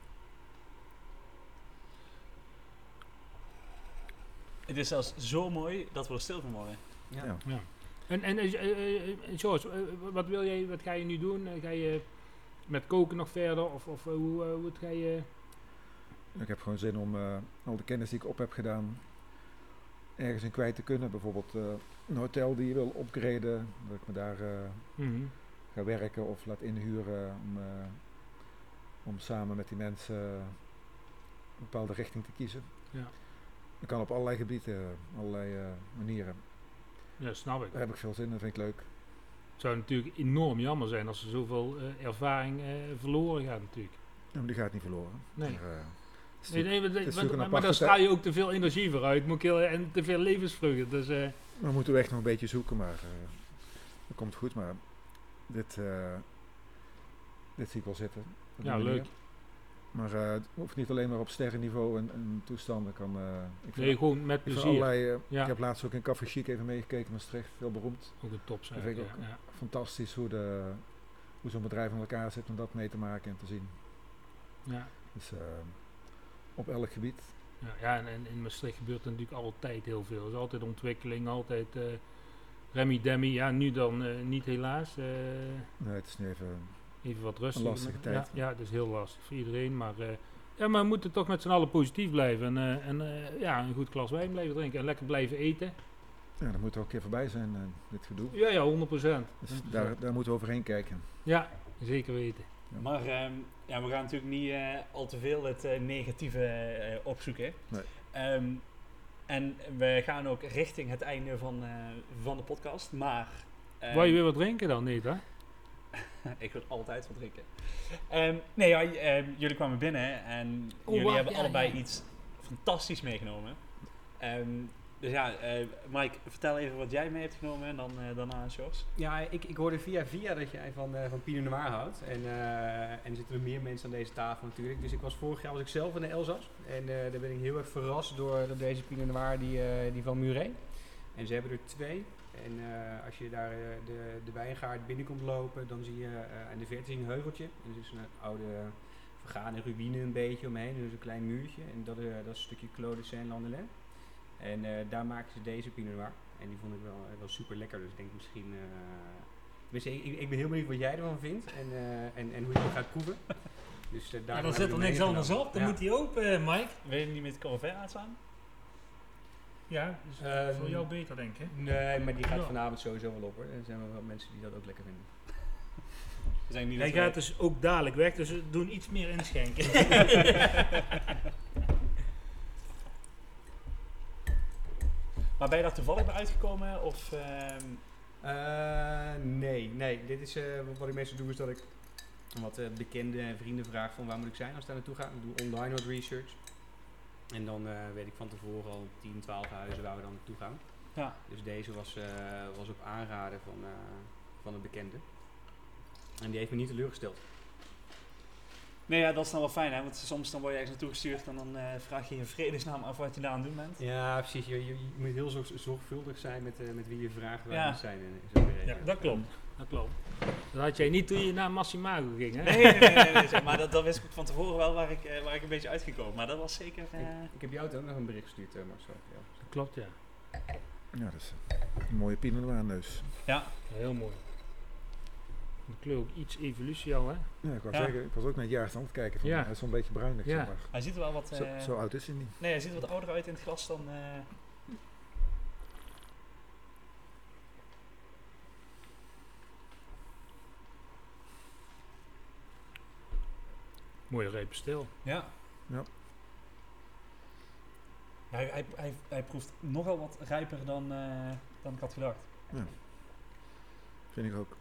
Het is zelfs zo mooi dat we er stil van worden. Ja. Ja. ja. En, en eh, eh, eh, George, wat, wil jij, wat ga je nu doen? Ga je met koken nog verder? Of, of hoe, hoe ga je... Ik heb gewoon zin om al de kennis die ik op heb gedaan ergens in kwijt te kunnen. Bijvoorbeeld een hotel die je wil upgraden, dat ik me daar Mhm. ga werken of laat inhuren om, om samen met die mensen een bepaalde richting te kiezen. Ja. Dat kan op allerlei gebieden, allerlei manieren. Ja, snap ik. Daar heb ik veel zin in, dat vind ik leuk. Het zou natuurlijk enorm jammer zijn als er zoveel eh, ervaring eh, verloren gaat natuurlijk. Ja, maar die gaat niet verloren. Nee. Maar, eh, het is Nee, nee, maar, maar, maar, tijd. straal je ook te veel energie vooruit moet ik heel- en te veel levensvreugde. Dus, eh, We moeten echt nog een beetje zoeken, maar eh, dat komt goed. Maar dit, eh, dit zie ik wel zitten. Ja, manier. Maar eh, het hoeft niet alleen maar op sterrenniveau en, en toestanden. Kan, eh, ik vind, nee, gewoon met plezier. allerlei, eh, Ja. Ik heb laatst ook in Café Chic even meegekeken in Maastricht. Heel beroemd. Ook een topzaak. Dat vind ik ja, ook. ja. Fantastisch hoe, de, hoe zo'n bedrijf in elkaar zit om dat mee te maken en te zien. Ja. Dus op elk gebied. Ja, ja en, en in Maastricht gebeurt er natuurlijk altijd heel veel. Er is altijd ontwikkeling, altijd Remy Demi. Ja, nu dan niet helaas. Nee, het is nu even... even wat rustiger. lastige tijd. Ja, ja, het is heel lastig voor iedereen. Maar, eh, ja, maar we moeten toch met z'n allen positief blijven. En, eh, en eh, ja, een goed glas wijn blijven drinken. En lekker blijven eten. Ja, daar moet er ook een keer voorbij zijn, dit gedoe. Ja, ja, 100 procent. Dus daar, daar moeten we overheen kijken. Ja, zeker weten. Ja. Maar ehm, ja, we gaan natuurlijk niet eh, al te veel het negatieve opzoeken. Nee. Ehm, en we gaan ook richting het einde van, eh, van de podcast. Maar. ehm, Wil je weer wat drinken dan, niet hè? ik wil altijd wat drinken. Ehm, nee, ja, ehm, jullie kwamen binnen en Oh, jullie wacht, hebben ja, allebei ja. iets fantastisch meegenomen. Ehm, dus ja, eh, Mike, vertel even wat jij mee hebt genomen en dan eh, daarna Sjors. Ja, ik, ik hoorde via via dat jij van, eh van Pinot Noir houdt. En, eh, en er zitten er meer mensen aan deze tafel natuurlijk. Dus ik was vorig jaar was ik zelf in de Elzas. En eh, daar ben ik heel erg verrast door, door deze Pinot Noir die, eh, die van Muret. En ze hebben er twee. En eh, als je daar eh, de, de wijngaard binnenkomt lopen, dan zie je eh aan de verte een heuveltje. En er is een oude vergane ruïne een beetje omheen. Is een klein muurtje. En dat, eh, dat is een stukje Clos de Saint-Landelin. En eh, daar maken ze deze Pinot Noir. En die vond ik wel, wel super lekker. Dus ik denk misschien... eh, tenminste, ik, ik ben heel benieuwd wat jij ervan vindt. En, eh, en, en hoe je het gaat proeven. Dus, daar Ja, dan we er hem niks anders op. Dan Ja. moet hij open, Mike. Wil je niet met Corvair uitstaan? Ja, dus Ehm, voor jou beter, denk ik. Nee, maar die gaat Ja. vanavond sowieso wel op hoor. Er zijn wel wat mensen die dat ook lekker vinden. Zijn niet Hij gaat dus ook dadelijk weg, dus we doen iets meer inschenken. Maar ben je daar toevallig bij uitgekomen? Of, ehm, Eh, nee, nee. Dit is, eh, wat ik meestal doe is dat ik wat eh, bekende en vrienden vraag van waar moet ik zijn als ik daar naartoe ga. Ik doe online wat research. En dan eh, weet ik van tevoren al 10, 12 huizen waar we dan naartoe gaan. ja. Dus deze was, eh, was op aanraden van, eh, van een bekende. En die heeft me niet teleurgesteld. Nee, ja, dat is dan wel fijn, hè? Want soms dan word je ergens naartoe gestuurd en dan vraag je je vredesnaam af wat je daar aan het doen bent. Ja, precies. Je, je, je moet heel zorg- zorgvuldig zijn met, met wie je vraagt waar Ja. je moet zijn. In. Ja, dat klopt. Dat klopt. Dat had jij niet toen je naar Massimago ging, hè? Nee, nee, nee, nee, nee, zeg maar dat, dat wist ik van tevoren wel waar ik, eh, waar ik een beetje uitgekomen. Maar dat was zeker... eh, Ik, ik heb jou ook nog een bericht gestuurd, eh, Marcel. Ja. Dat klopt, ja. Ja, dat is een mooie Pinot Noir neus. ja, Heel mooi. De kleur ook iets evolutie al, hè? Ja, ik, wou Ja. zeggen, ik was ook naar het jaarstand kijken. Van, Ja. Hij is zo'n beetje bruinig, Ja. zeg maar. hij ziet er wel wat... Zo, eh, zo oud is hij niet. Nee, hij ziet er wat ouder uit in het glas dan... eh, Mooie reep stil. ja. Ja. Ja, hij, hij, hij, hij proeft nogal wat rijper dan, eh, dan ik had gedacht. Vind ik ook.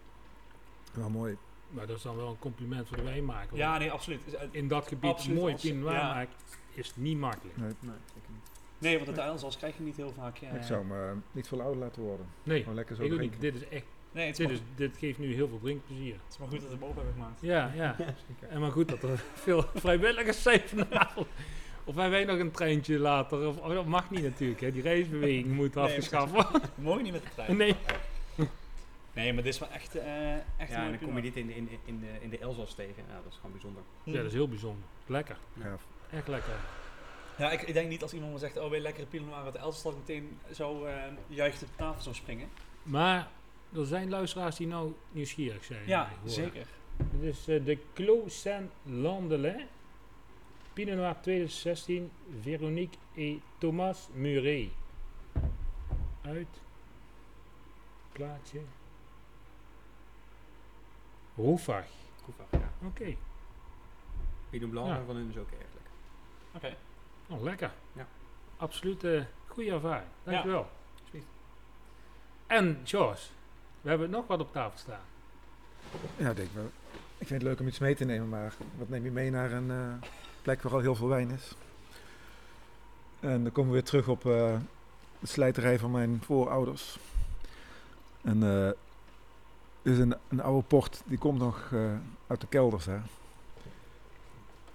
Wel mooi. Maar dat is dan wel een compliment voor de wijnmaker. Ja, nee, absoluut. Eh, In dat gebied Absoluut, mooi als- Pinot Noir ja. is niet makkelijk. Nee, Nee, zeker niet. Nee, want het uilsas krijg je niet heel vaak. eh, ik zou hem eh, niet veel ouder laten worden. Nee, Gewoon lekker zo ik ook niet. drinken. Dit is echt, Nee, het is, dit, maar, is, dit geeft nu heel veel drinkplezier. het is maar goed dat we open hebben gemaakt. Ja, ja. Zeker. En maar goed dat er veel vrijwilligers zijn vanavond. Of wij wij nog een treintje later. Of, oh, dat mag niet natuurlijk, hè. Die reisbeweging moet Nee, afgeschaft worden. We mogen niet met de trein. Nee. Nee, maar dit is wel echt, eh echt Ja, een en dan kom je dit in, de- in, de- in, de, in de Elzas tegen. Ja, dat is gewoon bijzonder. Ja, dat is heel bijzonder. Lekker. Ja, Echt lekker. Ja, ik, ik denk niet als iemand me zegt, oh, wil je lekkere Pinot Noir uit Elsass, dat ik meteen zo eh juicht op de tafel zou springen. Maar er zijn luisteraars die nou nieuwsgierig zijn. Ja, eh, zeker. Dit is eh, de Clos Saint-Landelin. Pinot Noir 2016. Veronique et Thomas Muret. Uit. Plaatje. Roefag. Koevag, ja. Oké. Pinot Blanc Ja. van hun is ook erg lekker. Oké. Oh, lekker. Ja. Absoluut eh goede ervaring. Dankjewel. Alsjeblieft. En George, we hebben nog wat op tafel staan. ja ik denk wel. Ik vind het leuk om iets mee te nemen, maar wat neem je mee naar een eh, plek waar al heel veel wijn is? En dan komen we weer terug op eh, de slijterij van mijn voorouders. En eh dit is een, een oude port, die komt nog uit de kelders daar.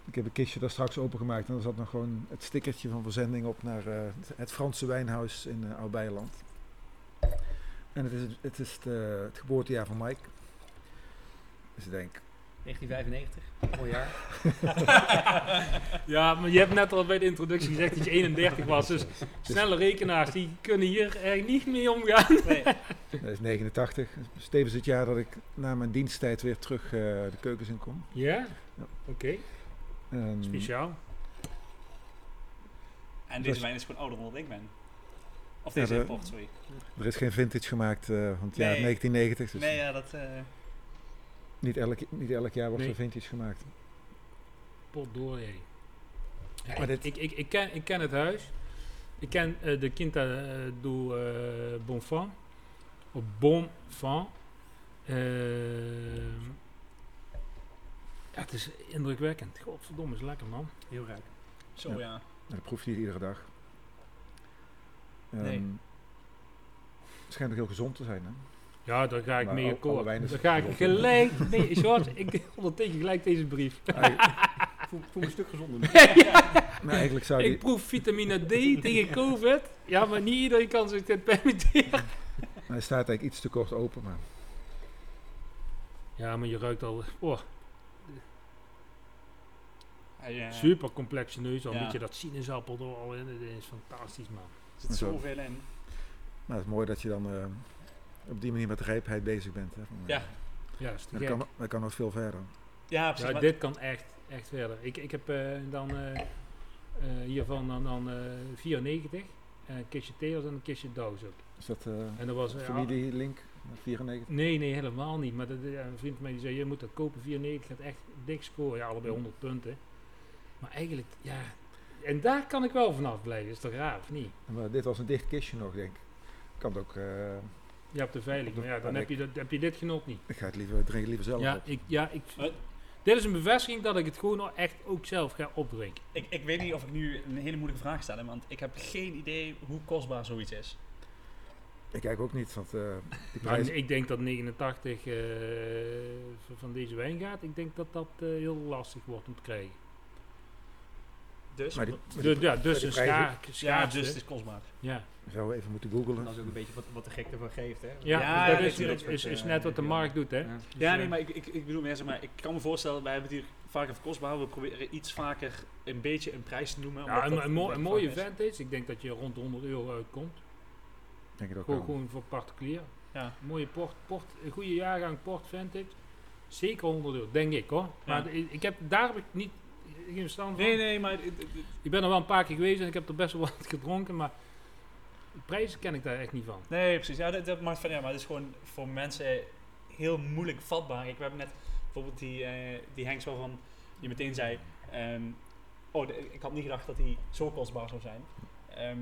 Ik heb een kistje daar straks opengemaakt en er zat nog gewoon het stickertje van verzending op naar het Franse wijnhuis in uh, Oud-Beijerland. En het is, het, is de- het geboortejaar van Mike. Dus ik denk, 1995, mooi jaar. Ja, maar je hebt net al bij de introductie gezegd dat je 31 was. Dus snelle rekenaars die kunnen hier er niet mee omgaan. Nee. dat is 89. Dat is tevens het jaar dat ik na mijn diensttijd weer terug eh, de keukens in kom. Ja? Ja. Oké, En speciaal. En deze Dus- wijn is gewoon ouder dan wat ik ben. Of Ja, deze de- import, sorry. er is geen vintage gemaakt eh, van het jaar Nee. 1990. Dus Nee, ja, dat... eh, niet, elk, niet elk jaar wordt Nee. er vintage gemaakt. Potdorie. Maar dit- Ik, ik, ik, ken, ik ken het huis. Ik ken eh, de Quinta uh, do Bonfant. Of Bonfant. Ehm, ja, het is indrukwekkend. Godverdomme, is lekker man. Heel rijk. zo, Ja. ja. Nou, dat proef je niet iedere dag. Nee. Het schijnt ook heel gezond te zijn. Hè? Ja, daar ga ik Maar mee akkoord. Daar ga ik gelijk... Nee, George, ik onderteken gelijk deze brief. Ik voel, voel me een stuk gezonder. Maar eigenlijk zou die... Ik proef vitamine D tegen COVID. Ja, maar niet iedereen kan zich dit permitteren. Hij staat eigenlijk iets te kort open, maar Ja, maar je ruikt al... Oh, eh, super complexe neus. Al ja. een beetje dat sinaasappel er al in. Het is fantastisch, man. Er zit Zo. zoveel in. maar het is mooi dat je dan eh, op die manier met rijpheid bezig bent. Hè. Van, eh, Ja. Ja, is te Dat kan, dat kan nog veel verder. Ja, precies. Ja, dit kan echt, echt verder. Ik, ik heb eh, dan eh, eh, hiervan dan, dan eh 94, eh, een kistje Theos en een kistje Douws ook. Is dat eh En dat was... eh, familielink? 94? Nee, nee, helemaal niet. Maar dat, ja, een vriend van mij die zei, je moet dat kopen, 94 gaat echt dik scoren. Ja, allebei 100 punten. Maar eigenlijk, ja... En daar kan ik wel vanaf blijven. Is toch raar, of niet? Maar dit was een dicht kistje nog, denk ik. Kan het ook, eh, Ja, op de veilig. Maar ja, dan heb je, dat, heb je dit genot niet. ik ga het liever, drink het liever zelf Ja, op. ik, ja ik, Maar- dit is een bevestiging dat ik het gewoon echt ook zelf ga opdrinken. Ik, ik weet niet of ik nu een hele moeilijke vraag stel, want ik heb geen idee hoe kostbaar zoiets is. Ik kijk ook niet, want eh die prijs... ik denk dat 89 eh, v- van deze wijn gaat. Ik denk dat dat eh, heel lastig wordt om te krijgen. Dus, Maar die, maar Dus, die- ja, dus een schaar, ja, dus het is kostbaar. Ja, zou even moeten En googlen. dat is ook een beetje wat, wat de gek ervan geeft, hè? ja, Ja, dat ja, is, is, is net wat de markt doet, hè. Ja. Dus, Ja, eh, nee, maar ik, ik, ik bedoel meer, zeg maar, ik kan me voorstellen, wij hebben het hier vaak over kostbaar, we proberen iets vaker een beetje een prijs te noemen. Ja, een, een, mo- een mooie is. vintage. Ik denk dat je rond de 100 euro uitkomt. Denk ik ook Gewoon, wel. gewoon voor particulier. Ja. Mooie port, port, een goede jaargang port vintage. Zeker 100 euro, denk ik hoor. Maar ik heb, daar heb ik niet geen verstand van. Nee, nee, maar Ik ben er wel een paar keer geweest en ik heb er best wel wat gedronken, maar de prijzen ken ik daar echt niet van. nee, precies. Ja, dat, dat maakt van, ja, maar het is gewoon voor mensen heel moeilijk vatbaar. Ik hebben net bijvoorbeeld die, eh die Henks waarvan je meteen zei, ehm, oh, de- ik had niet gedacht dat hij zo kostbaar zou zijn. Ehm,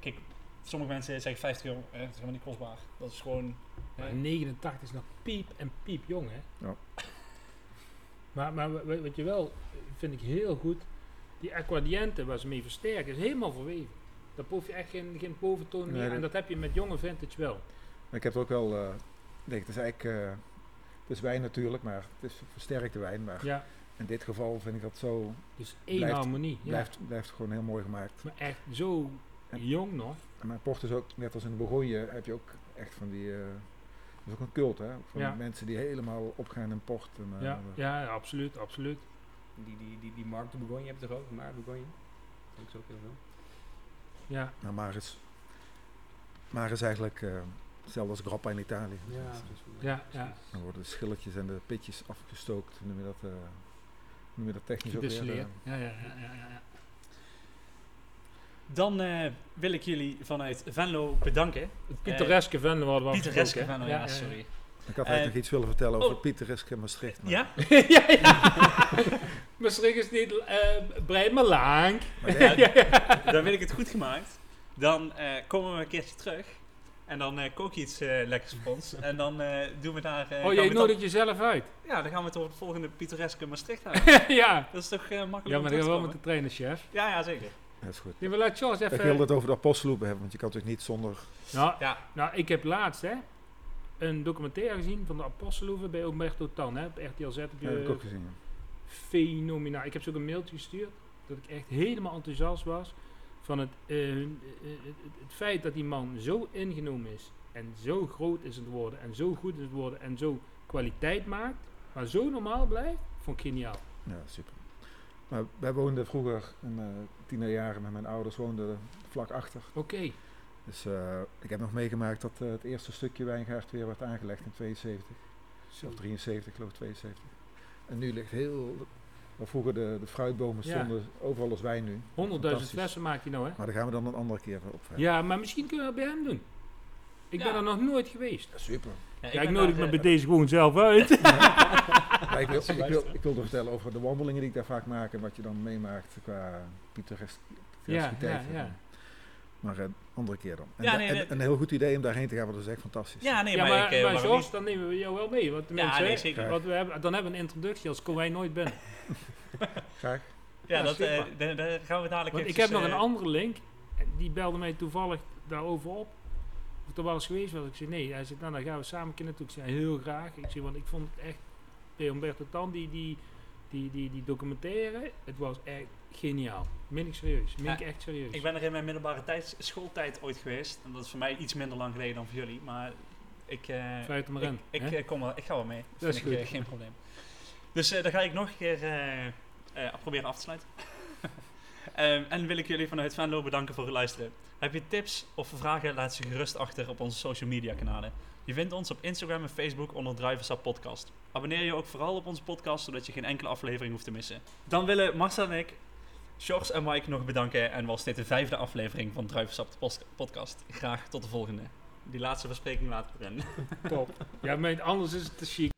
kijk, sommige mensen zeggen 50 euro, eh, dat is helemaal niet kostbaar. Dat is gewoon... eh, Maar 89 is nog piep en piep jong, hè? Ja. Maar, maar wa- wa- wat je wel, vind ik heel goed, die aquadiënten waar ze mee versterken, is helemaal verweven. Daar proef je echt geen, geen boventoon meer Nee, en dat- heb je met jonge vintage wel. Maar ik heb het ook wel... eh, denk, het is eigenlijk... eh, het is wijn natuurlijk, maar het is versterkte wijn. Maar Ja, in dit geval vind ik dat zo... dus één Blijft- harmonie. Ja. Blijft, blijft gewoon heel mooi gemaakt. Maar echt zo En- jong nog. Mijn port is ook, net als in de Bourgogne, heb je ook echt van die... eh, dat is ook een cult, hè? Van Ja. mensen die helemaal opgaan in port. En, eh, Ja, ja, absoluut, absoluut. Die, die, die, die Mark de Bourgogne heb je toch ook? Maar Bourgogne? Dat is ook heel veel. Ja, Nou, Maris, Maris is eigenlijk eh, hetzelfde als Grappa in Italië. Ja, Dus, precies. ja, ja. Dan worden de schilletjes en de pitjes afgestookt. Noem je dat, eh, noem je dat technisch ook weer? Eh. Ja, ja, ja, ja, ja. Dan eh, wil ik jullie vanuit Venlo bedanken. Het pittoreske Venlo hadden we Pieter Reske afgesproken, Venlo, ja, sorry. Ik had Eh, eigenlijk nog iets willen vertellen over oh. Maastricht. maar- Ja? ja, ja. Maastricht is niet eh breed, maar lang. Maar Dan wil ik het goed gemaakt. Dan eh, komen we een keertje terug. En dan eh, kook je iets eh, lekkers voor ons. En dan eh, doen we daar... eh, oh, jij het nodigt jezelf uit. dan- Ja, dan gaan we het over het volgende pittoreske Maastricht hebben. ja. Dat is toch eh, makkelijk Ja, maar te wel met de trainerchef. Ja, ja, zeker. Dat is goed. Maar laat Charles Ik even... wilde het over de aposteloepen hebben, want je kan natuurlijk niet zonder... Nou, Ja. nou, ik heb laatst hè, een documentaire gezien van de Apostelhoeven bij Umberto Tan. Hè, op RTL Z heb Ja, dat heb ik je ook gezien. ja. fenomenaal. Ik heb ze ook een mailtje gestuurd dat ik echt helemaal enthousiast was van het, eh, eh, het, het feit dat die man zo ingenomen is en zo groot is het worden en zo goed is het worden en zo kwaliteit maakt, maar zo normaal blijft, vond ik geniaal. Ja, super. Maar wij woonden vroeger, in uh, tienerjaren met mijn ouders, woonden vlak achter. Oké. Dus eh, ik heb nog meegemaakt dat eh, het eerste stukje wijngaard weer werd aangelegd in 72. Of 73, geloof ik, 72. En nu ligt heel... Waar vroeger de, de fruitbomen Ja. stonden, overal is wijn nu. 100.000 Fantastisch. flessen maakt hij nou, hè? Maar daar gaan we dan een andere keer op. Ja, maar misschien kunnen we dat bij hem doen. Ik Ja. ben er nog nooit geweest. Ja, super. Ja, ik, ben nodig me eh, bij deze gewoon zelf uit. Ik, wil, ik, wil, ik wilde vertellen over de wandelingen die ik daar vaak maak en wat je dan meemaakt qua pittoresquiteit. ja, ja. Maar een andere keer dan. En, Ja, da- nee, en nee. een heel goed idee om daarheen te gaan, want dat is echt fantastisch. Ja, nee, ja, maar, maar, ik... eh, maar niet? dan nemen we jou wel mee. Want de Ja, mensen, nee, zeker. wat we hebben, dan hebben we een introductie als kom wij nooit binnen. Graag. Ja, Ja, dat, eh, daar, gaan we dadelijk Want ik heb nog een eh, andere link. En Die belde mij toevallig daarover op. Of er wel eens geweest was. Ik zei nee. Hij zei, nou dan gaan we samen keer naartoe. Ik zei heel graag. Ik zei, want ik vond het echt... Bij Umberto Tan, die, die, die, die, die documentaire. Het was echt geniaal. Meen ik serieus. Meen ik echt serieus. Ik ben er in mijn middelbare tijd, schooltijd ooit geweest. En dat is voor mij iets minder lang geleden dan voor jullie. Maar Ik, eh, maar ik, in. ik, eh, kom wel, ik ga wel mee. Dat, is ik goed. eh, geen probleem. Dus eh dan ga ik nog een keer eh, eh, proberen af te sluiten. Ehm, en wil ik jullie vanuit Venlo bedanken voor het luisteren. Heb je tips of vragen, laat ze gerust achter op onze social media kanalen. Je vindt ons op Instagram en Facebook onder Driversap Podcast. Abonneer je ook vooral op onze podcast, zodat je geen enkele aflevering hoeft te missen. Dan willen Marcel en ik, Sjors en Mike nog bedanken. En was dit de vijfde aflevering van pos- Podcast. Graag tot de volgende. Die laatste verspreking laten we erin. Top. Ja, maar anders is het te chic.